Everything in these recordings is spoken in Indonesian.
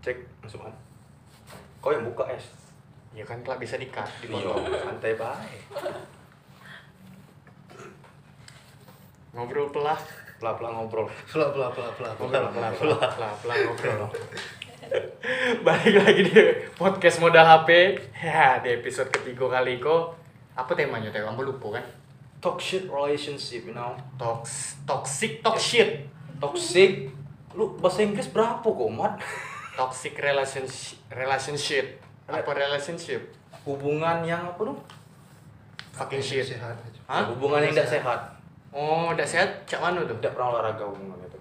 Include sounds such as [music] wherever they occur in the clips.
Cek masuk kan. Kau yang buka es. Ya kan telah bisa di-cut, Iya, dipotong. santai baik. Ngobrol pelah. Pelan-pelan ngobrol. Pelan pelan pelan pelan. Ngobrol pelah, pelah, pelah, pelah ngobrol. Balik lagi di podcast modal HP. Ya, di episode ketiga kali kok. Apa temanya teh? Kamu lupa kan? Toxic relationship, you know. Tox, toxic, talk shit. Toxic. Lu bahasa Inggris berapa kok, Mat? Toxic relationship, relationship. Apa relationship? Hubungan yang apa dong? Fucking shit. Sehat. Hah? Hubungan yang tidak sehat. Oh, udah sehat? Cak mana tuh? Tidak pernah olahraga hubungan itu.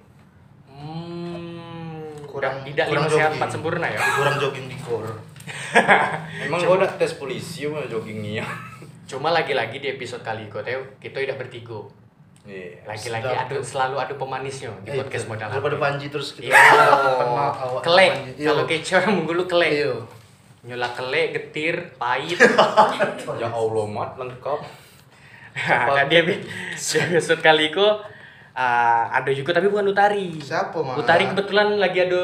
Hmm, Kurang- tidak kurang lima sehat empat sempurna ya. [laughs] Kurang jogging di kor. [laughs] Emang kau udah tes polisi mau joggingnya? Cuma lagi-lagi di episode kali Teo, kita tidak bertiga. Iya. Lagi-lagi Sedap. adu selalu adu pemanisnya di Eh, podcast modal Daripada panji terus kita. Iya. [laughs] Kenal awak Kelek. Iya. Kalau kece orang menggulu kelek. Iya. Nyula kelek, getir, pahit. [laughs] Ya Allah, Mat, lengkap. kan dia di episode kali kok ah, ada juga tapi bukan Utari. Siapa mah? Utari kebetulan lagi ada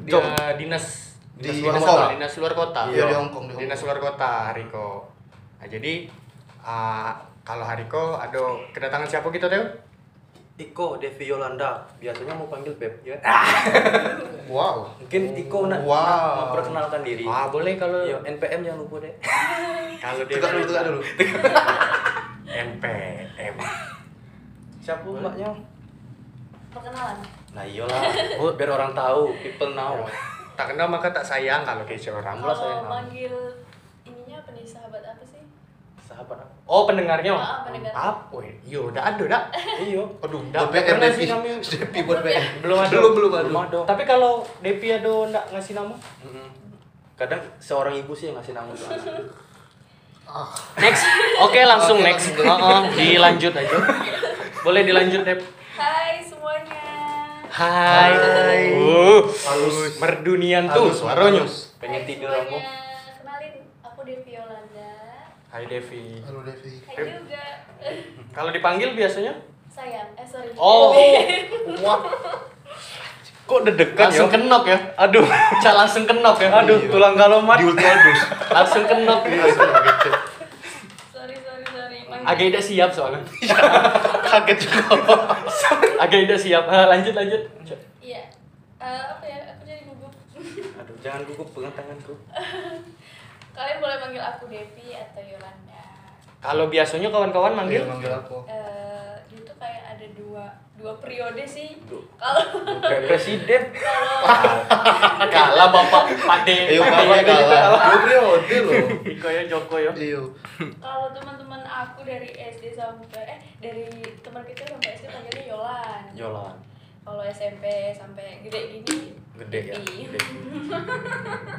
dia dinas Di dinas luar kota, dinas luar kota. Iya, di Hongkong, di Dinas Hongkong. luar kota Hariko. Nah, jadi ah, kalau Hariko ada kedatangan siapa kita Teo? Iko Devi Yolanda, biasanya mau panggil Beb ya. [laughs] Wow. Mungkin Iko nak Wow. nak memperkenalkan diri. Ah, boleh kalau Yo, NPM jangan lupa deh. [laughs] kalau dia Tegak dulu, tegak dulu. [laughs] NPM. Siapa mbaknya? perkenalan Nah iyalah, biar orang tahu, people know. Tak kenal maka tak sayang kalau kece orang. Kalau manggil ininya apa nih sahabat apa sih Sahabat apa? Oh, pendengarnya. Ah, pendengar. Apa? Yo, udah ada dah. [laughs] Iya. Aduh, Nggak [laughs] buat pernah PM sih Devi. kami- Devi buat PM. Belum ada. Belum belum ada. Belum ada. Tapi kalau Devi ada ndak ngasih nama? Kadang seorang ibu sih yang ngasih nama untuk anak. Ah. Next. Oke, langsung Oke, next. Heeh, dilanjut aja. Boleh dilanjut, Dep. Hai semuanya Hai. Hai. Uh, Halus. merdunian tuh Halus, suaranya. Pengen tidur semuanya. kamu. kenalin aku Devi Yolanda Hai Devi. Halo Devi. Hai juga [laughs] Kalau dipanggil biasanya? sayang eh sorry Oh. [laughs] Wah, Kok deg-degan langsung ya? kenok ya. Aduh. Cak langsung kenok ya. Aduh, Iya. tulang kalomat. Di ultradus. [laughs] Langsung kenok. sorry sorry sorry Agak tidak siap soalnya. Kaget juga. Agak tidak siap. Ah, lanjut lanjut. iya Eh, apa ya aku jadi gugup Aduh, jangan gugup pegang tanganku. Kalian boleh manggil aku Devi atau Yolanda Kalau biasanya kawan-kawan Manggil manggil manggil aku. Eh, dia tuh kayak ada dua dua periode sih Duh. kalau Kayak [laughs] presiden. kalau kalah bapak Pade. Ayo kalah kalah. Dua periode loh. Iko ya Joko ya. Iya. kalau teman-teman aku dari SD sampai eh dari teman kecil sampai SD panggilnya Yolan Yolan. Kalau SMP sampai gede gini Gede ya. Gede.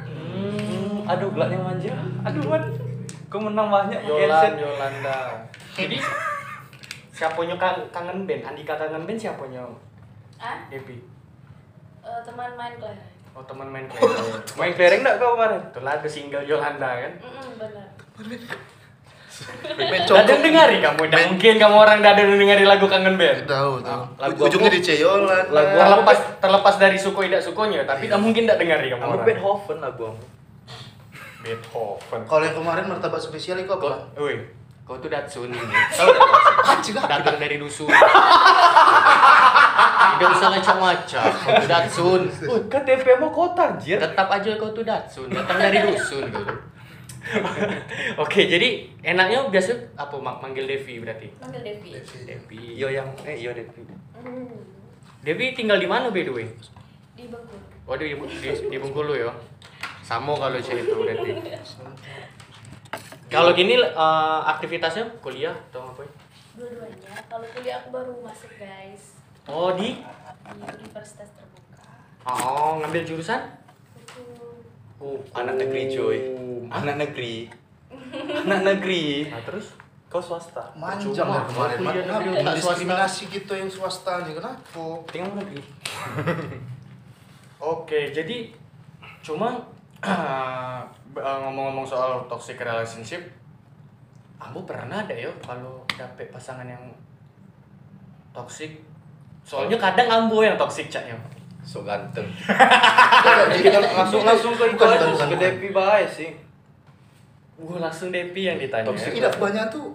Hmm, aduh gelaknya manja. Aduh, man. Kau menang banyak Yolan. Yolanda. Jadi siapanya kan kangen band? Andika kangen band siapanya? ah Devi. eh, teman main kelas Oh teman main kelereng. Main kelereng enggak kau kemarin? Itulah ada single Yolanda kan. mm benar Yang dengari kamu? Tidak mungkin kamu orang yang dengari lagu kangen band. Tahu tahu. Lagu Ujungnya di Ceyolan. Lagu. Terlepas terlepas dari suku tidak sukunya, tapi tidak mungkin tidak dengari kamu Kamu orang. Beethoven lagu kamu. Beethoven. Kalau yang kemarin martabak spesial itu apa? woi, kau tuh Datsun ini. Anjing [laughs] ah. Datang dari dusun. [laughs] Tidak usah ngacak-ngacak. Kau tuh Datsun. Kan TP mau kota anjir. Tetap aja kau tuh Datsun. Datang dari dusun gitu. Oke, jadi enaknya biasa apa mak manggil Devi berarti? manggil Devi Devi. Iyo yang eh iyo deh. Hmm, Devi tinggal di mana by the way? di Bengkulu Waduh di, di, di Bengkulu ya. Sama kalau saya itu berarti. [laughs] Kalau gini eh, aktivitasnya kuliah atau apa? dua-duanya kalau kuliah aku baru masuk guys Oh di di universitas terbuka Oh ngambil jurusan? Hukum. Oh Anak negeri cuy. Anak negeri. Anak negeri. Nah terus? Kau swasta. Manjang dari kemarin. Negeri, tak Mendiskriminasi gitu yang swasta aja kenapa? Tinggal negeri. [laughs] Oke jadi cuma [clears throat] eh, ngomong-ngomong soal toxic relationship, Ambo pernah ada ya kalau dapet pasangan yang toxic. Soalnya kadang Ambo yang toxic caknya. So ganteng. [laughs] Langsung langsung ke itu Bukan, aja, ke. Depi bae sih. Gue langsung Depi yang ditanya. Toxic. Tidak banyak tuh.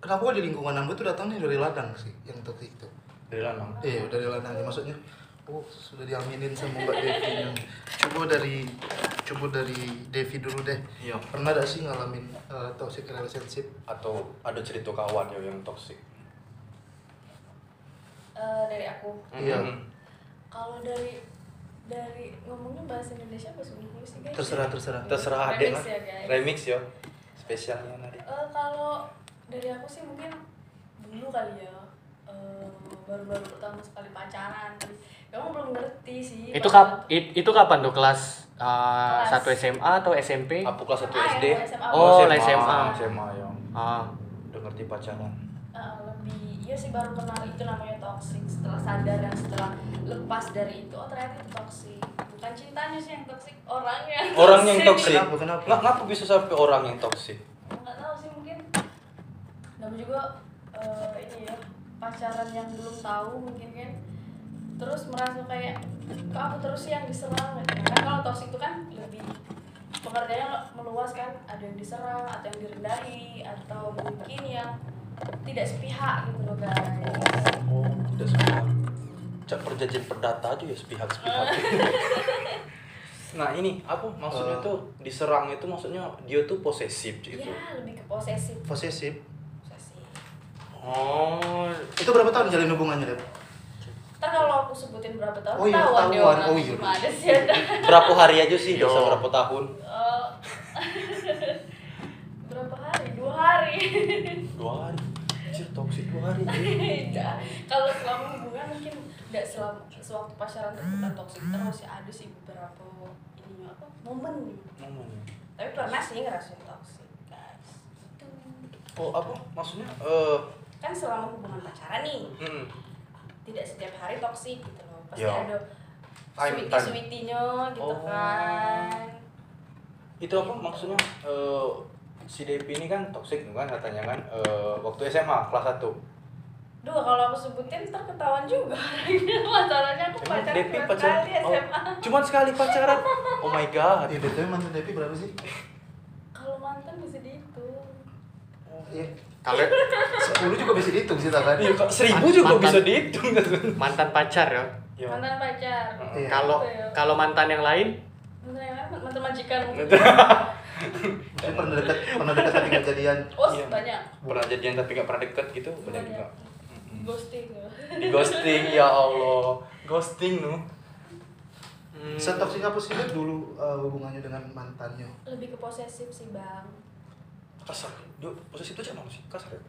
Kenapa gua di lingkungan gue tuh datangnya dari ladang sih yang toksik itu. Dari lanang. Iya dari ladang maksudnya. Oh sudah diaminin sama Mbak Devi. Coba dari coba dari Devi dulu deh. Iya. Pernah gak sih ngalamin uh, toxic relationship? Atau ada cerita kawan ya yang toxic. Eh, dari aku Iya. Mm-mm. Kalau dari dari ngomongnya bahasa Indonesia Inggris sih guys Terserah terserah. Terserah adek Remix lah. ya, guys. Remix ya. Spesialnya nanti. Eh, kalau dari aku sih mungkin dulu kali ya eh, baru-baru pertama sekali pacaran kamu belum ngerti sih Itu kap it- itu kapan tuh kelas uh, Kelas. 1 SMA atau SMP? Aku kelas 1 SMA, SD. ya, SMA. Oh, SMA. SMA. SMA ya. Ah, Udah ngerti pacaran. Lebih iya sih baru kenal itu namanya toxic setelah sadar dan setelah lepas dari itu oh ternyata itu toxic bukan cintanya sih yang toxic orangnya yang Orang yang [laughs] toxic. Kenapa, kenapa? Nggak, ngapa bisa sampai orang yang toxic? nggak tahu sih mungkin nama juga eh, ini ya pacaran yang belum tahu mungkin kan terus merasa kayak kok aku terus sih yang diserang gitu. karena kalau toxic itu kan lebih pengertiannya meluas kan ada yang diserang atau yang direndahi atau mungkin yang tidak sepihak gitu loh guys Oh, tidak semua. Cak perjanjian perdata aja ya sepihak-sepihak. [laughs] nah ini apa maksudnya Eh. tuh diserang itu maksudnya dia tuh posesif gitu. ya lebih ke posesif Posesif. posesif Oh, Itu berapa tahun jalin hubungannya, Dep? ntar kalau aku sebutin berapa tahun Oh iya, deh ketahuan. orang Oh iya. gimana sih ada [laughs] berapa hari aja sih? Yo. Bisa berapa tahun? Eh, [laughs] berapa hari dua hari Dua hari. Dua hari. [laughs] Tidak. kalau selama hubungan mungkin tidak selama sewaktu pacaran bukan toksik terus ya ada sih beberapa ini apa momen Momen. tapi pernah sih ngerasain toksik guys itu Oh, apa? Maksudnya eh kan selama hubungan pacaran nih mm, tidak setiap hari toksik gitu loh pasti Ya. ada Time- sweetie sweetinya gitu Oh. kan itu apa maksudnya eh si Depi ini kan toxic kan katanya kan eh, waktu SMA kelas 1 Duh, kalau aku sebutin ntar ketahuan juga [laughs] Masalahnya aku Emang pacaran Depi dua pacaran kali oh, SMA cuman sekali pacaran oh my god Iya, Devi mantan Devi berapa sih? Kalau mantan bisa dihitung Iya. kalau 10 juga bisa dihitung sih, kan? Iya, seribu juga Mantan. bisa dihitung mantan pacar ya. ya. Mantan pacar Iya. Kalau Gitu ya. kalau mantan yang lain Mantan yang lain, mantan majikan [laughs] Pernah dekat pernah dekat tapi nggak jadian. [laughs] Oh, Iya. banyak pernah jadian tapi nggak pernah deket gitu banyak Banyak. juga. Ghosting ya. di ghosting ya Allah ghosting nu Hmm. Setoksik apa sih dulu uh, hubungannya dengan mantannya? Lebih ke posesif sih bang kasar dia posisi itu cuma sih kasar ya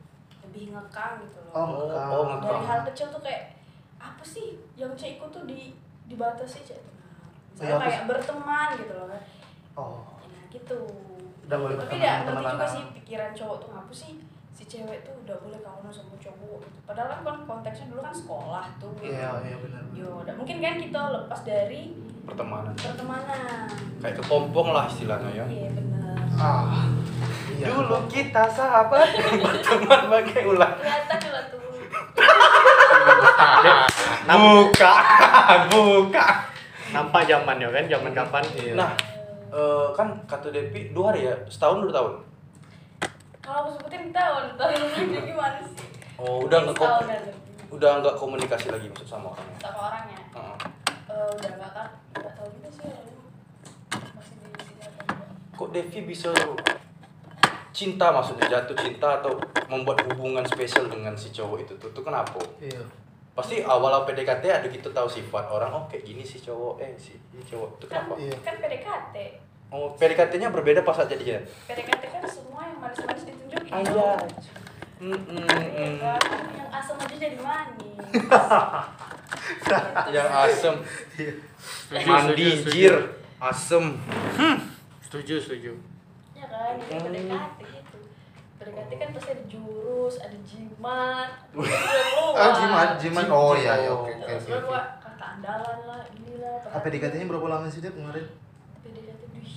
Lebih ngekang gitu loh Oh, oh, ngekang. oh Dari ngekang hal kecil tuh kayak Apa sih yang cekku tuh di dibatasi cek Misalnya Iya, apa kayak berteman gitu loh kan Oh. Nah gitu Udah boleh Tapi tidak ngerti juga sih pikiran cowok tuh ngapa sih si cewek tuh udah boleh kawan sama cowok gitu. Padahal kan konteksnya dulu kan sekolah tuh. Iya, iya benar. Yo, udah mungkin kan kita lepas dari pertemanan pertemanan. kayak kepompong lah istilahnya ya Iya benar. Ah. Iya. dulu kita sahabat [laughs] berteman pakai ulang Kelihatan lah tuh. buka buka nampak zamannya kan zaman kapan? Iya. nah eh, kan kata Depi dua hari ya setahun dua tahun Kalau aku sebutin tahun, tahun lagi [laughs] gimana sih? oh udah nggak kom- lebih. udah nggak komunikasi lagi maksud sama orangnya Sama orangnya. Heeh. Eh, udah nggak kan? Nggak tahu juga sih. Masih di sini atau enggak. kok Devi bisa cinta maksudnya jatuh cinta atau membuat hubungan spesial dengan si cowok itu tuh, tuh kenapa Iya. pasti awal PDKT ada kita tahu sifat orang oh kayak gini si cowok eh si si cowok itu Kan, kenapa Iya. kan PDKT. Oh PDKT-nya berbeda pas saat jadian PDKT kan semua yang manis-manis ditunjukin. Aja. Hmm, hmm, Iya hmm. kan? Yang asam aja jadi manis. yang asem Iya. Mandi setuju, setuju. jir asem Setuju, setuju. ya kan Hmm. PDKT gitu PDKT kan pasti ada jurus ada jimat Ah, jimat, jimat. Oh iya, iya. Oke, oke, terus gua kata andalan lah ini lah Apa dikatanya berapa lama sih Dep kemarin? PDKT duh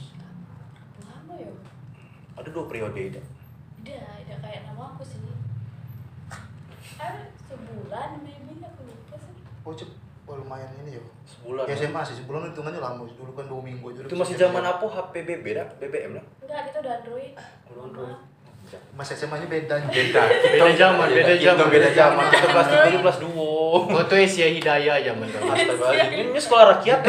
lama ya ada dua periode itu udah udah kayak nama aku sih ada sebulan maybe aku lupa sih Oh, cep. Oh, oh lumayan ini ya Sebulan. ya SMA sih sebulan hitungannya lama dulu kan dua minggu aja Itu masih zaman apa HP BB dah? BBM dah? enggak kita udah android Udah Android. mas SMA nya beda [laughs] Beda. Beda zaman, beda zaman. beda zaman. Kita kelas 3 itu kelas 2. Foto Asia Hidayah zaman. Ini sekolah rakyat.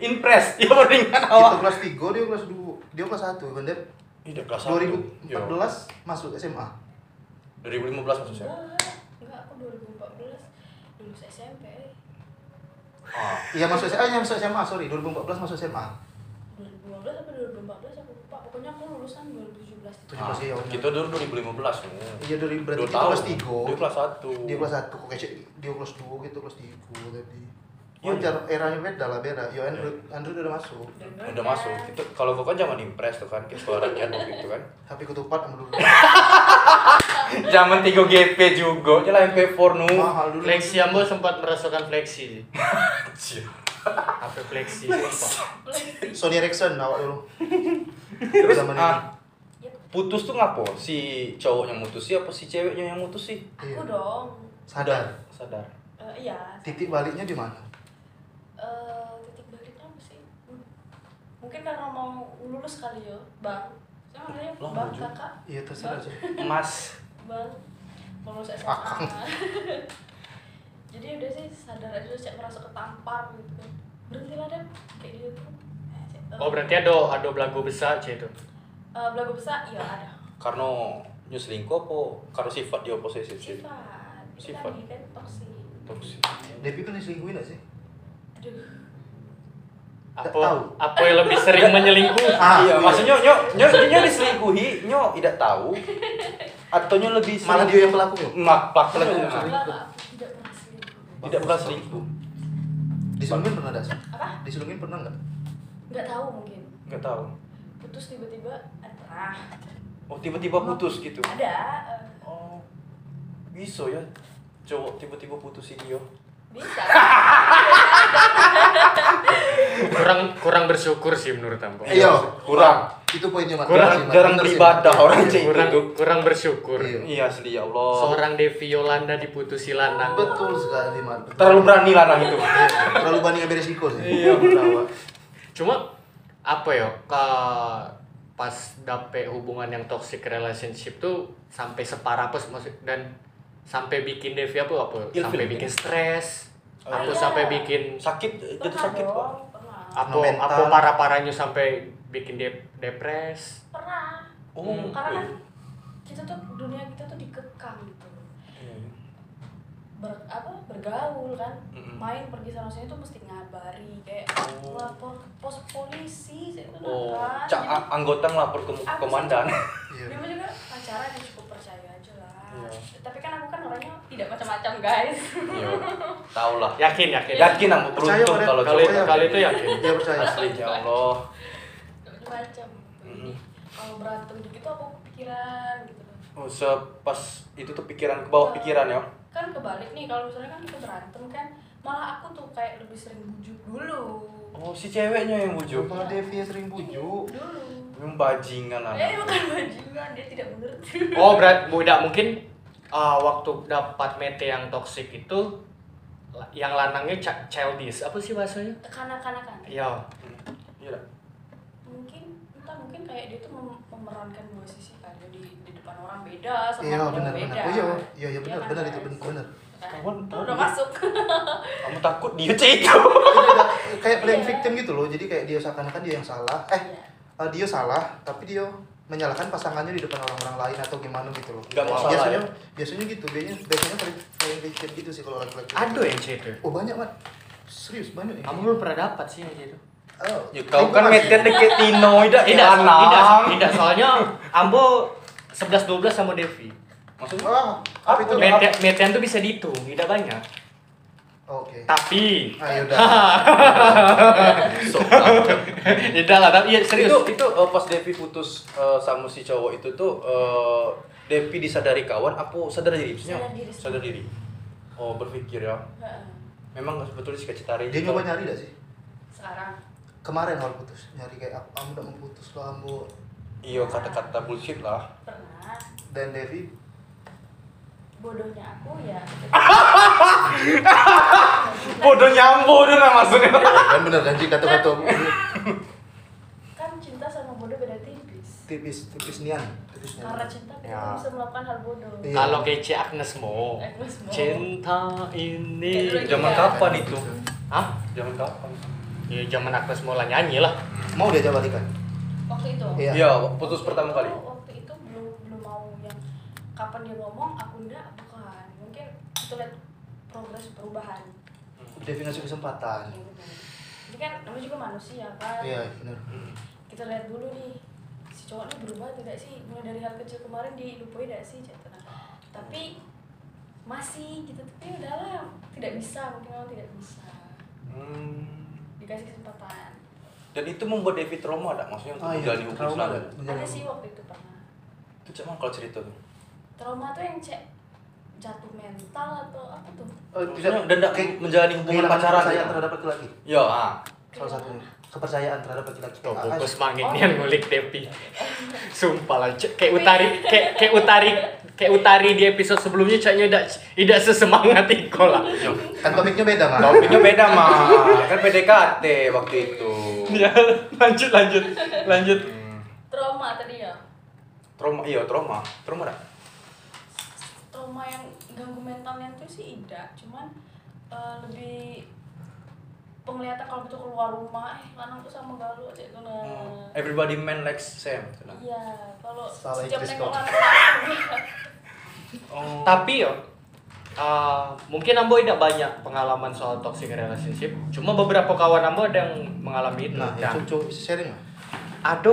Impres. Ya mendingan kita awak. kelas tiga dia kelas dua dia kelas satu kan dia Ini kelas 1. 2014 masuk SMA 2015 maksudnya. enggak enggak aku 2014 lulus SMP Ah. iya masuk SMA yang masuk SMA sorry 2014 masuk SMA 2015 apa 2014 aku lupa pokoknya aku lulusan 2017 Tujuh Ah, belas ya, kita dulu 2015 nih. iya dari berarti Dua kita tahun. kelas tiga Dia kelas 1. dia kelas satu kok kayak dia kelas dua gitu kelas tiga tadi Iya. wajar eranya beda lah beda yo Android Android udah masuk Udah masuk. Itu kalau kau kan zaman Impres tuh kan, ke sekolah rakyat waktu itu kan. [laughs] HP ketupat sama dulu [laughs] Zaman 3GP juga, nyala MP4 nu. mahal dulu Flexi Ambo sempat merasakan flexi. HP flexi sumpah. Sony Ericsson awak dulu Terus Zaman ah, Yep. putus tuh ngapo? Si cowoknya mutus sih apa si ceweknya yang mutus sih? Iya. aku dong sadar Sadar. Eh, iya titik baliknya di mana Eh, titik baliknya apa sih Hmm. Mungkin karena mau lulus kali ya bang. Saya manggilnya bang kakak? Iya terserah sih. Mas. bang. Mau lulus SMA [laughs] jadi udah sih sadar aja cek merasa ketampar gitu. Berhentilah deh kayak gitu. Eh, Oh berarti ada ada belagu besar cie itu. eh, belagu besar? Iya ada. Karena nyuselingkuh apa? Karena sifat dia posesif sih. sifat. Sifat. tadi kan toksik Toksik. Devi pernah diselingkuhin gak sih? Aduh Apa tahu. apa yang lebih sering menyelingkuh? [laughs] Ah, iya, iya. maksudnya nyo nyo nyo diselingkuhi, nyo tidak tahu. Atau nyo lebih malah dia yang pelaku mak pelakunya Iya. Enggak, enggak, aku tidak pernah selingkuh tidak pernah selingkuh. diselingkuhin pernah ada apa diselingkuhin pernah nggak nggak tahu mungkin Nggak tahu. putus tiba-tiba ada pernah Oh tiba-tiba putus gitu. ada eh, Oh bisa ya cowok tiba-tiba putusin dia. bisa [laughs] Kurang kurang bersyukur sih menurut Ambo. iya kurang. itu poinnya Mat. Kurang jarang beribadah orang Iya. cek Kurang itu. kurang bersyukur. Iya. Iya asli ya Allah. Seorang Devi Yolanda diputusi lanang. betul sekali. Betul. Terlalu berani lanang itu. Iya, terlalu banyak ambil resiko sih Iya, benar. Cuma apa ya? Ka pas dapet hubungan yang toxic relationship tuh sampai separah apa sih, maksud dan sampai bikin Devi apa apa? Sampai bikin stres. Oh, iya. sampai bikin Sakit itu pernah sakit kok. apa Mental. apa parah-parahnya sampai bikin dep depres. pernah Oh. karena kan kita tuh dunia kita tuh dikekang gitu Iya. ber apa bergaul kan Mm-mm. main pergi sana sini tuh mesti ngabari kayak Oh. lapor ke pos polisi Oh, kan Jadi, anggota ngelapor ke Aku komandan. [laughs] iya Bimo juga pacaran yang cukup percaya Iya. tapi kan aku kan orangnya tidak macam-macam guys Iya. [laughs] Tahu lah. Yakin yakin. Yakin aku Percaya, beruntung kalau Kali cowok. kali itu yakin. dia percaya Asli ya Allah. macam Mm-mm. kalau berantem gitu aku kepikiran gitu Oh, se- pas itu tuh pikiran ke bawah pikiran ya. kan kebalik nih kalau misalnya kan kita berantem kan malah aku tuh kayak lebih sering bujuk dulu Oh, si ceweknya yang bujuk. Cuma Devi yang sering bujuk dulu Memang bajingan lah. eh bukan bajingan dia tidak mengerti Oh, berat mudah [laughs] mungkin uh, waktu dapat mete yang toxic itu yang lanangnya ca- childish apa sih bahasanya? kanak-kanakan Ya, Iya. dah. mungkin entah mungkin kayak dia tuh mem- memerankan dua sisi kan jadi di depan orang beda sama iya orang benar beda benar oh iya iya iya benar kan, benar itu benar benar Kan? Kawan, Tuh, udah masuk [laughs] Kamu takut dia [laughs] cek itu. kayak playing Iya. victim gitu loh jadi kayak dia seakan-akan dia yang salah eh Eh, dia salah tapi dia menyalahkan pasangannya di depan orang-orang lain atau gimana gitu loh Nggak masalah, biasanya ya? biasanya gitu biasanya biasanya playing, playing victim gitu sih kalau laki-laki ada yang C itu. oh banyak mat serius banyak ya Kamu belum pernah dapat sih yang gitu. oh, Ya kau kan meten deket Tino, [laughs] tidak Tidak, tidak, tidak, soalnya Ambo 11 12 sama Devi. Maksudnya? ah apa itu Mete metean tuh bisa dihitung, tidak banyak. Oke Tapi ah yaudah [laughs] Sok. tidak lah, tapi ya serius. itu itu eh, pas Devi putus eh, sama si cowok itu tuh eh, Devi disadari kawan apa sadar diri maksudnya? Sadar diri. sadar diri oh berpikir ya Heeh. memang betul sih Citari dia nyoba nyari gak sih sekarang kemarin awal putus nyari kayak aku kamu udah mau putus lah kamu iya kata-kata bullshit lah pernah dan Devi bodohnya aku ya [laughs] Bodoh nyambo dulu nah maksudnya. kan bener kan Ji kata-kata kan cinta sama bodoh beda tipis tipis tipis nian tipis nian karena cinta kita Ya. bisa melakukan hal bodoh Iya. Kalau kece Agnes mo. Agnes Mo. Cinta ini. Zaman juga. kapan itu? Hah? Zaman kapan? Ya zaman Agnes mo lah nyanyi lah. mau dia jawab kan waktu itu Iya. Iya, putus pertama kali. Aku waktu itu belum belum mau yang kapan dia ngomong aku enggak bukan. Mungkin itu lihat progres perubahan. Devi ngasih kesempatan. Ya, benar. ini kan namanya juga manusia kan? Iya bener kita lihat dulu nih si cowok ini berubah tidak sih? Mulai dari hal kecil kemarin dilupain tidak sih? Nah, tapi masih gitu tapi udahlah. Tidak bisa mungkin memang tidak bisa. Hmm. dikasih kesempatan. Dan itu membuat Devi trauma ada maksudnya untuk Ah, iya, menjalani hubungan trauma, selanjutnya. ada. Menjalani. ada sih waktu itu pernah. Itu cuma kalau cerita tuh. Trauma tuh yang cek jatuh mental atau apa tuh Oh, Maksudnya dan kayak menjalani hubungan pacaran kepercayaan gitu. terhadap laki-laki Ya, ah. salah satunya kepercayaan terhadap laki-laki Tuh, Ah, fokus mangin Oh. yang ngulik Devi. [laughs] Sumpah lah, Cek. kayak utari, kayak kayak utari, kayak utari di episode sebelumnya caknya tidak tidak sesemangat Iko lah. kan topiknya beda mah Topiknya beda mah. Kan PDKT waktu itu. ya, lanjut lanjut lanjut. Hmm. trauma tadi ya Trauma, iya trauma. Trauma dah. Trauma yang ganggu mentalnya tuh sih tidak cuman eh, lebih penglihatan kalau betul keluar rumah eh lanang tuh sama galu aja itu nah Hmm. Everybody man likes Sam. Nah. iya kalau Inggris nengok [laughs] Oh. Tapi yo, uh, mungkin Ambo tidak banyak pengalaman soal toxic relationship. Cuma beberapa kawan Ambo ada yang mengalami itu. nah Dan itu coba sharing lah ada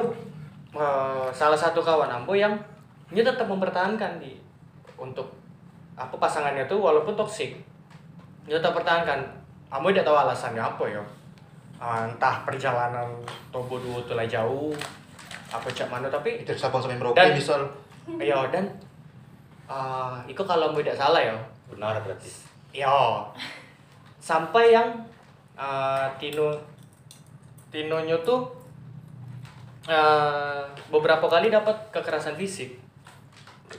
uh, salah satu kawan Ambo yang dia tetap mempertahankan di untuk apa pasangannya tuh walaupun toksik dia tetap pertahankan Ambo tidak tahu alasannya apa ya Uh, entah perjalanan Tobo dua tuh lah jauh apa cak mana tapi itu Sabang sampai Merauke Dan- misal ya dan uh, itu kalau tidak salah ya Benar berarti. Yo. Sampai yang uh, Tino Tinonya tuh uh, beberapa kali dapat kekerasan fisik.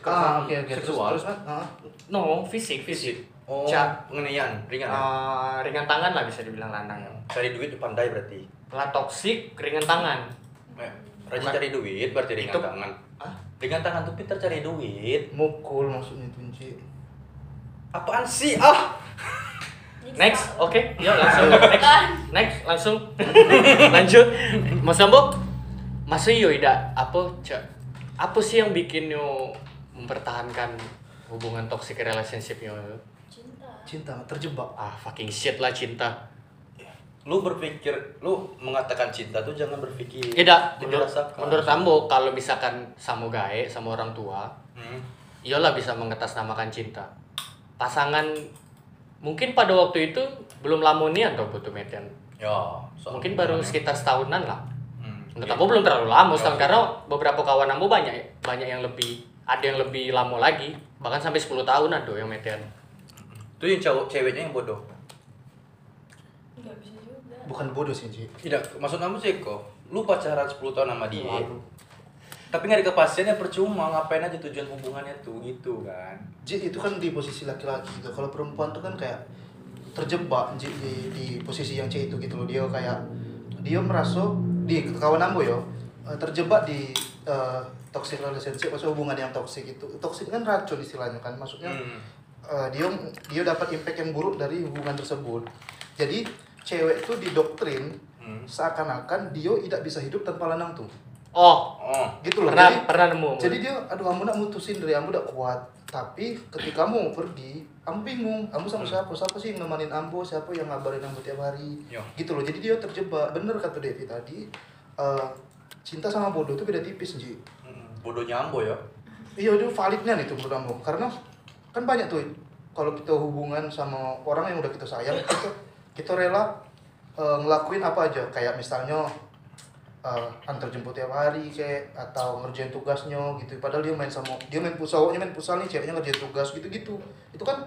ah oke oke terus seksual. terus ah, No, fisik, fisik. Oh, Ca- penganiayaan, ringan. Uh, ringan tangan lah bisa dibilang lanang ya. Cari duit pandai berarti. Lah toksik, ringan tangan. Eh, rajin cari duit berarti ringan Itu- tangan. Hah? Ringan tangan tuh pintar cari duit. mukul maksudnya itu Ci. Apaan sih? Ah. Next, oke, ya langsung [laughs] next, next langsung [laughs] lanjut. Mas Sambo, Mas Iyo tidak apa cak apa sih yang bikin yo mempertahankan hubungan toxic relationship yo? cinta cinta terjebak Ah fucking shit lah cinta. Lu berpikir, lu mengatakan cinta tuh jangan berpikir. Tidak, menurut, menurut Ambo kalau misalkan sama gae sama orang tua, Hmm. iyalah bisa mengatasnamakan cinta. Pasangan mungkin pada waktu itu belum lamonian tuh butuh meten. Ya, soal Mungkin baru hubungannya. sekitar setahunan lah. Hmm. Menurut. Ambo belum terlalu lama, Ya, setahun karena beberapa kawan Ambo banyak banyak yang lebih ada yang lebih lama lagi, bahkan sampai 10 tahunan tuh yang meten. Itu yang cowok ceweknya yang bodoh. nggak bisa juga bukan bodoh sih Ci Tidak, maksud kamu sih kok. Lu pacaran 10 tahun sama dia. Lalu. Tapi nggak ada kepastiannya percuma, ngapain aja tujuan hubungannya tuh gitu kan. Ji itu kan di posisi laki-laki gitu. Kalau perempuan tuh kan kayak terjebak Ji, di, di posisi yang C itu gitu loh. Dia kayak dia merasa di kawan ambo yo eh, terjebak di eh, toxic relationship atau hubungan yang toxic itu. Toxic kan racun istilahnya kan. Maksudnya Hmm. eh, dia dia dapat impact yang buruk dari hubungan tersebut. Jadi cewek tuh didoktrin Hmm. seakan-akan dia tidak bisa hidup tanpa lanang tuh. Oh, Oh, Gitu loh. pernah Jadi pernah nemu. jadi dia aduh kamu nak mutusin dari kamu udah kuat tapi ketika kamu pergi kamu bingung kamu sama Hmm. siapa siapa sih yang nemenin ambo siapa yang ngabarin ambo tiap hari Yo. gitu loh jadi dia terjebak bener kata Devi tadi eh, cinta sama bodoh itu beda tipis Ji. Bodohnya ambo ya. iya itu validnya nih tuh menurut ambo karena kan banyak tuh kalau kita hubungan sama orang yang udah kita sayang kita kita rela eh, ngelakuin apa aja. Kayak misalnya eh, antar jemput tiap hari kayak atau ngerjain tugasnya gitu. Padahal dia main sama dia main futsal cowoknya main futsal nih ceweknya ngerjain tugas gitu gitu itu kan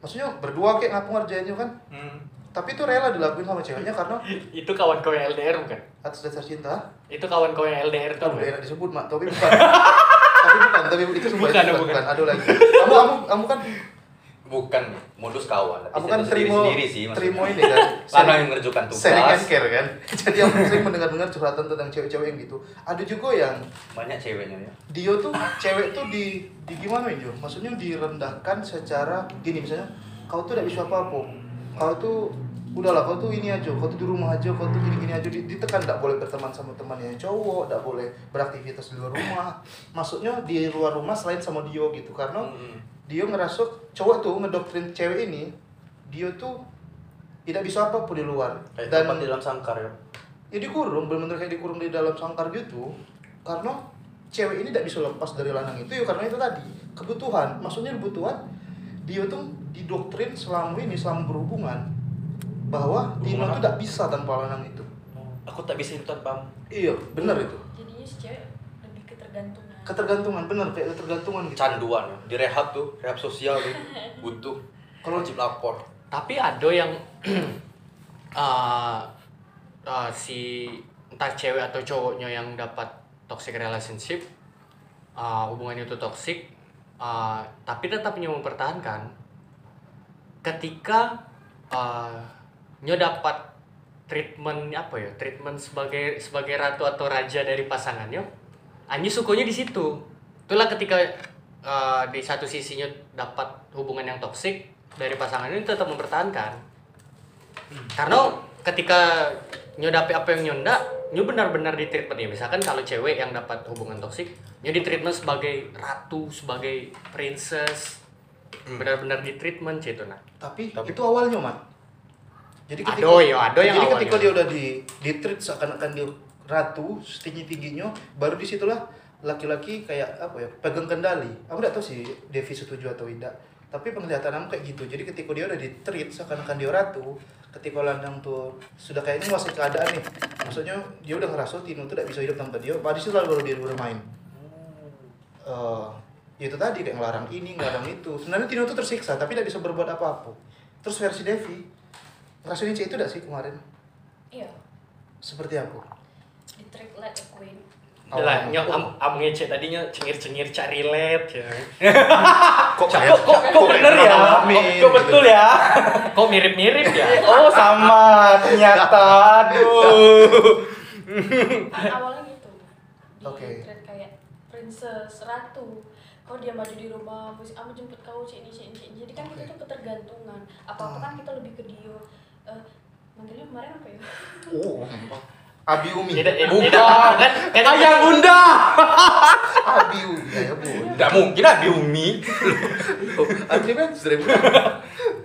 maksudnya berdua kayak ngapu ngerjainnya kan? Hmm. Tapi itu rela dilakuin sama ceweknya karena [laughs] itu kawan kau yang LDR bukan? atas dasar cinta Itu kawan kau yang LDR tuh. Bukan? enak disebut mak tapi bukan [laughs] tapi bukan tapi itu sumpah Bukan, itu bukan. bukan ada lagi kamu kamu kamu kan Bukan modus kawan. tapi kamu kan sendiri- terima sendiri sih maksudnya. terima ini kan. [laughs] Karena yang ngerjakan tugas. Sharing and care kan. Jadi aku sering mendengar-dengar curhatan tentang cewek-cewek yang gitu. Ada juga yang Banyak ceweknya ya. dia tuh cewek tuh di di gimana ini maksudnya direndahkan secara gini misalnya kau tuh tidak bisa apa-apa kau tuh udahlah kau tuh ini aja kau tuh di rumah aja kau tuh gini-gini aja. Di- ditekan tidak boleh berteman sama teman yang cowok tidak boleh beraktivitas di luar rumah. Maksudnya di luar rumah selain sama dia gitu karena Hmm. dia ngerasa cowok tuh ngedoktrin cewek ini dia tuh tidak bisa apa-apa di luar. Kayak dan di dalam sangkar ya. ya dikurung benar-benar kayak dikurung di dalam sangkar gitu. Karena cewek ini tidak bisa lepas dari lanang itu ya karena itu tadi kebutuhan. Maksudnya kebutuhan dia tuh didoktrin selama ini selama berhubungan bahwa tuh apa? tidak bisa tanpa lanang itu Aku tak bisa hidup tanpa iya benar itu jadinya si cewek lebih ketergantungan ketergantungan benar kayak ketergantungan gitu canduan ya. Di rehab tuh, rehab sosial tuh. [laughs] Butuh. Kalau wajib lapor. tapi ada yang uh, [clears throat] uh, si entah cewek atau cowoknya yang dapat toxic relationship uh, hubungannya itu toxic uh, tapi tetap nyo mempertahankan ketika uh, nyo dapat treatment apa ya treatment sebagai sebagai ratu atau raja dari pasangannya Anji sukunya di situ. Itulah ketika uh, di satu sisinya dapat hubungan yang toksik dari pasangan ini tetap mempertahankan. Karena ketika nyodapi apa yang nyonda nyu benar-benar di treatment ya misalkan kalau cewek yang dapat hubungan toksik nyu di treatment sebagai ratu sebagai princess benar-benar di treatment gitu nah tapi, Tapi- itu awalnya mat jadi Ado, yo, ado yang jadi awalnya. ketika dia udah di di treat seakan-akan dia ratu setinggi tingginya baru di situlah laki-laki kayak apa ya pegang kendali. Aku tidak tahu sih Devi setuju atau tidak tapi penglihatan aku kayak gitu. Jadi ketika dia udah di treat seakan-akan dia ratu ketika landang tuh sudah kayaknya masih keadaan nih. Maksudnya dia udah ngerasa Tino tuh tidak bisa hidup tanpa dia. Pada situ baru dia bermain eh ya itu tadi kayak ngelarang ini ngelarang itu. Sebenarnya Tino tuh tersiksa tapi tidak bisa berbuat apa-apa. Terus versi Devi ngerasain itu tidak sih kemarin? Iya. Seperti aku. Di trick like a queen. Oh. lah nyo am, am ngece tadinya cengir-cengir cak relate ya. [laughs] Kok Kok, kok, kok bener ya? Kok, kok betul ya? [laughs] kok mirip-mirip ya? [laughs] Oh sama. Ternyata. Aduh. kan awalnya gitu. Di Oke. treat kayak princess ratu. Kau dia maju di rumah aku jemput kau cek ini cek ini jadi kan kita tuh ketergantungan. Apa apa kan kita lebih ke dia Eh, manggilnya kemarin apa ya? Oh [laughs] Abi Umi. Bukan. kan kan Ayah bunda. [laughs] Abi Umi ya bu. Tidak mungkin Abi Umi. [laughs] Abi kan seribu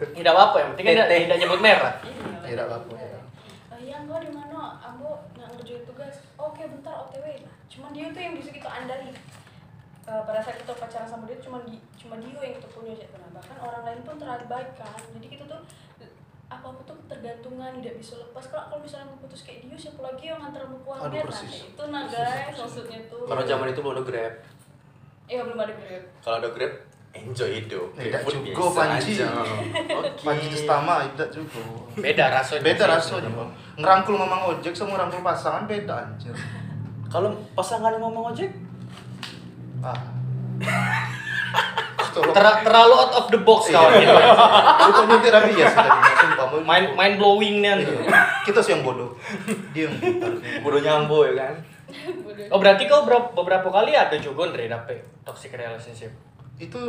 tidak apa yang penting tidak tidak nyebut merah. Iya, Tidak apa-apa, ya. Eh, iya kau di mana? Ambo nggak ngerjain tugas. Oke bentar otw Nah, cuman dia tuh yang bisa kita andali Eh, pada saat kita pacaran sama dia cuma di cuma dia yang kita punya cek Nah, bahkan orang lain pun terabaikan jadi kita tuh apa apa tuh ketergantungan tidak bisa lepas. Kalau kalau misalnya mau putus kayak dia siapa lagi yang mau keluarga? Aduh, nah persis. itu nah guys maksudnya tuh. Kalau zaman itu belum ada Grab. iya belum ada grab. Kalau ada Grab, enjoy hidup. Tidak biasa Panji. Oke. Panji Testama tidak juga. Beda rasanya beda rasanya ngerangkul mamang ojek sama ngerangkul pasangan beda anjir. Kalau pasangan ngomong ojek, ah [laughs] tolong Ter- terlalu out of the box kawan [laughs] Iya. gitu. Bukan nyindir Abi ya tadi sumpah mau- main main blowing nih Iya. kita sih yang bodoh dia yang bodoh nyambo ya kan? Bodoh. oh berarti kau berapa, beberapa kali ada juga Andre dapet toxic relationship itu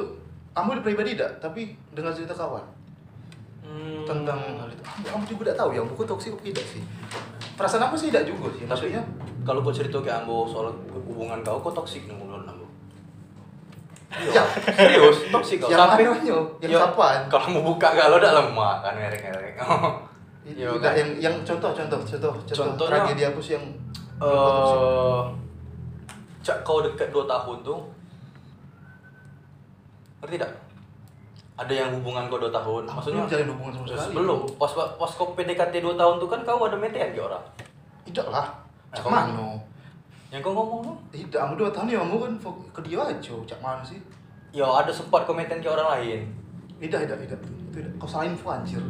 kamu pribadi tidak tapi dengar cerita kawan Hmm. tentang hal itu kamu, kamu juga tidak tahu yang buku toksik apa tidak sih perasaan aku sih tidak juga sih maksudnya Kalau kau cerita ke Ambo soal hubungan kau, kau toksik nih menurut Ambo. Ya Serius, toksik kau. yang Sampai yang Ya, kapan Kalau mau buka galau udah lemah kan ngerek-ngerek. Iya, kan? yang yang contoh contoh contoh contoh tragedi apa sih yang Eh, cak kau dekat 2 tahun tuh ngerti tidak? Ada yang hubungan kau 2 tahun, Aku maksudnya belum jalin hubungan sama sekali. Belum, pas pas kau PDKT 2 tahun tuh kan kau ada metean ke orang. tidak lah cak Apa? Yang kau ngomong tuh? tidak kamu dua tahun ya kamu kan ke dia aja cak mano sih? Ya ada sempat komentar ke orang lain. tidak tidak tidak. Itu tidak. Kau salah info anjir.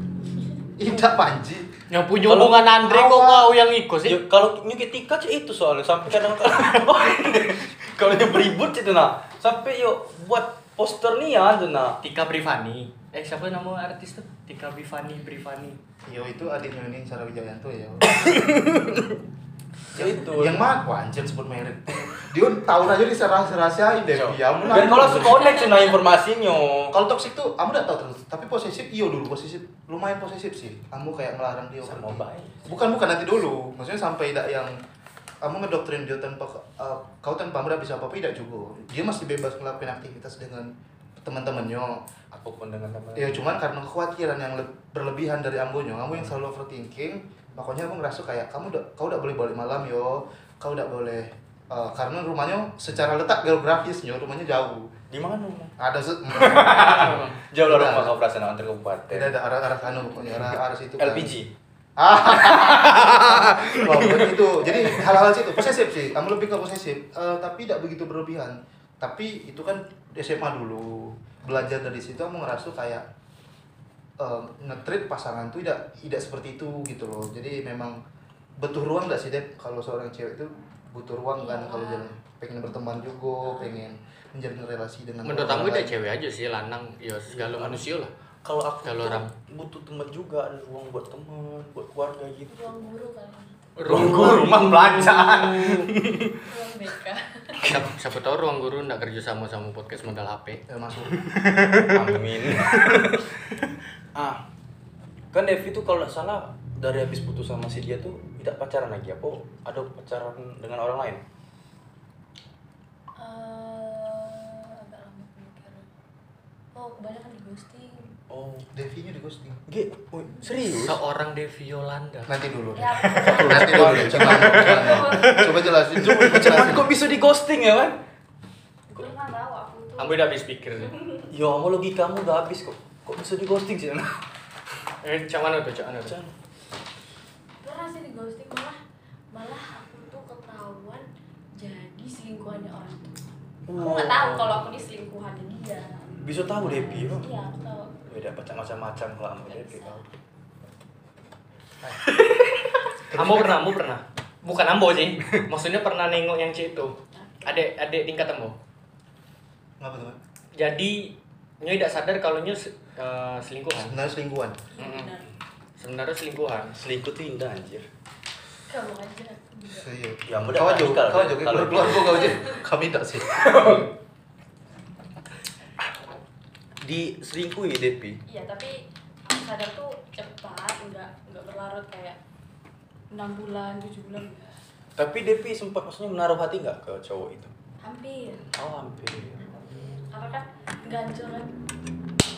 Tidak panji. Yang punya Kalau hubungan Andre kok kau yang ikut sih? Ya, kalau nyeketika itu soalnya. Sampai kadang [laughs] kalau yang beribut itu nah sampai yuk buat poster Nian tuh nah. Tika Brivani eh siapa nama artis tuh Tika Brivani Brivani Yo itu adiknya ini Sarah Wijayanto ya. [laughs] Ya itu. yang mana? Wah, anjir sebut merek. Dia tahun aja di rahasia deh. Ya, ampun, Dan kalau langsung connect nah informasinya. kalau toxic tuh, kamu udah tahu terus. Tapi posesif, iyo dulu posesif, lumayan posesif sih. Kamu kayak melarang dia. Sama baik. Bukan bukan nanti dulu. Maksudnya sampai tidak yang kamu ngedoktrin dia tanpa uh, kau tanpa mudah bisa apa apa tidak juga. Dia masih bebas ngelakuin aktivitas dengan teman-temannya. Apa pun dengan teman. Ya cuman karena kekhawatiran yang le- berlebihan dari ambonya, kamu yang selalu overthinking, makanya aku ngerasa kayak kamu udah kau udah boleh balik malam yo, kau udah boleh uh, karena rumahnya secara letak geografisnya rumahnya jauh. Di mana? Bang? Ada se [laughs] Jauh lah rumah kau perasaan antar kabupaten. tidak ada arah arah sana pokoknya arah [laughs] arah situ. kan. LPG. [laughs] oh, begitu. Jadi hal-hal situ posesif sih. Kamu lebih ke posesif, Eh, tapi tidak begitu berlebihan. Tapi itu kan SMA dulu. Belajar dari situ kamu ngerasa kayak eh, nge-treat pasangan tuh tidak tidak seperti itu gitu loh. Jadi memang butuh ruang gak sih Dep kalau seorang cewek itu butuh ruang kan kalau Iya. jalan pengen berteman juga, pengen menjalin relasi dengan menurut kamu udah lain. cewek aja sih lanang ya segala manusia lah Kalau aku Kalau orang. butuh teman juga, ada ruang buat teman, buat keluarga gitu. ruang guru kali Ruang guru, rumah belajar. ruang BK siapa, siapa tahu ruang guru nggak kerja sama sama podcast modal HP Ya, masuk. [laughs] Amin. [laughs] ah, kan Devi tuh kalau nggak salah dari habis putus sama si dia tuh tidak pacaran lagi apa? Ada pacaran dengan orang lain? Eh, agak lama mikir oh kebanyakan di ghosting Oh, Devi-nya di ghosting. G, serius? seorang Devi Yolanda Nanti dulu. ya Nanti dulu. Coba, coba jelasin. Coba Cuman jelasin. kok bisa di ghosting ya kan? gue nggak tahu aku tuh kamu udah habis pikir Ya, sama logikamu udah habis kok. Kok bisa di ghosting sih? eh cak mana tuh cak mana tuh? Pernah sih di ghosting malah malah aku tuh ketahuan jadi selingkuhannya orang tuh aku nggak tahu kalau aku ini selingkuhannya dia. Bisa tahu Devi, Bang. iya aku tahu. Beda baca macam-macam kalau sama Devi tahu. Ambo pernah Ambo pernah. Bukan Ambo sih. Maksudnya pernah nengok yang cek itu. Adik adik tingkat Ambo. Ngapa tuh? Jadi nyoy tidak sadar kalau nyoy se- eh, selingkuhan Sebenarnya selingkuhan. Mm-mm. Benar. sebenarnya selingkuhan Selingkuh tuh indah anjir. kamu aja juga. Iya. Ya, mudah kau aja, radikal, kau kan? aja, Kalau keluar keluar kau aja. [laughs] Kami tidak sih. Di selingkuh ya Devi. iya tapi aku sadar tuh cepat nggak nggak berlarut kayak enam bulan tujuh bulan. Tapi Devi sempat maksudnya menaruh hati nggak ke cowok itu? hampir Oh hampir. Karena kan? Ganjel kan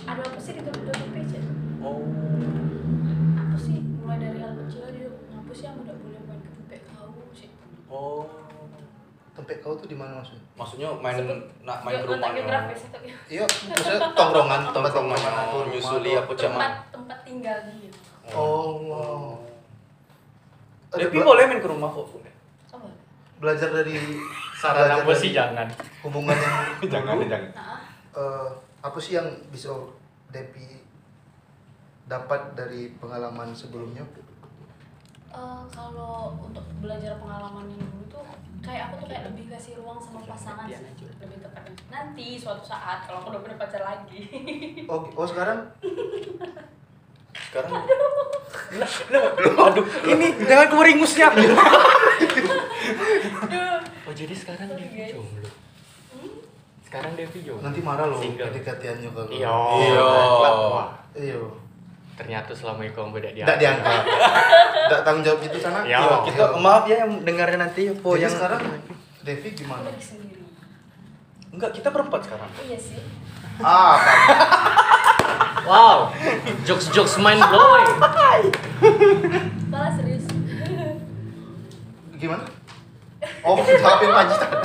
ada apa sih di tutup page Oh. apa sih? Mulai dari hal kecil aja ngapa sih yang udah boleh main ke tempat kau sih? Oh. Tempat kau tuh di mana maksudnya? Maksudnya main Sebut- nak main ke geografis itu Iya, [laughs] maksudnya tongkrongan, tempat Tongkrongan, tongkrongan atau rumah nyusuli apa cak tempat tempat tinggal dia. Oh. Devi bela- boleh main ke rumah kok apa? Belajar dari saran dari sih [laughs] jangan. hubungan yang jangan dulu, jangan. nah eh, apa sih yang bisa Depi dapat dari pengalaman sebelumnya? eh, kalau untuk belajar pengalaman yang dulu tuh kayak aku tuh kayak lebih kasih ruang sama pasangan sih lebih tepatnya. Nanti suatu saat kalau aku udah punya pacar lagi. [laughs] Oh, oh sekarang? Sekarang? Lah, lah, aduh, ini jangan keluar ingusnya. [laughs] oh jadi sekarang guys. jomblo. Hmm? sekarang Devi jomblo. Nanti marah loh Single. kedekatiannya kalau iya. Iya. Iya. Ternyata selama itu Ambo tidak tidak diangkat tidak tanggung jawab itu sana? Ya, Iya, kita maaf ya yang dengarnya nanti apa Jadi yang sekarang Devi gimana? Enggak, kita berempat sekarang. iya sih. Ah [laughs] wow. Jokes jokes mind blowing malah serius. [laughs] Gimana oh jawabin Panji tadi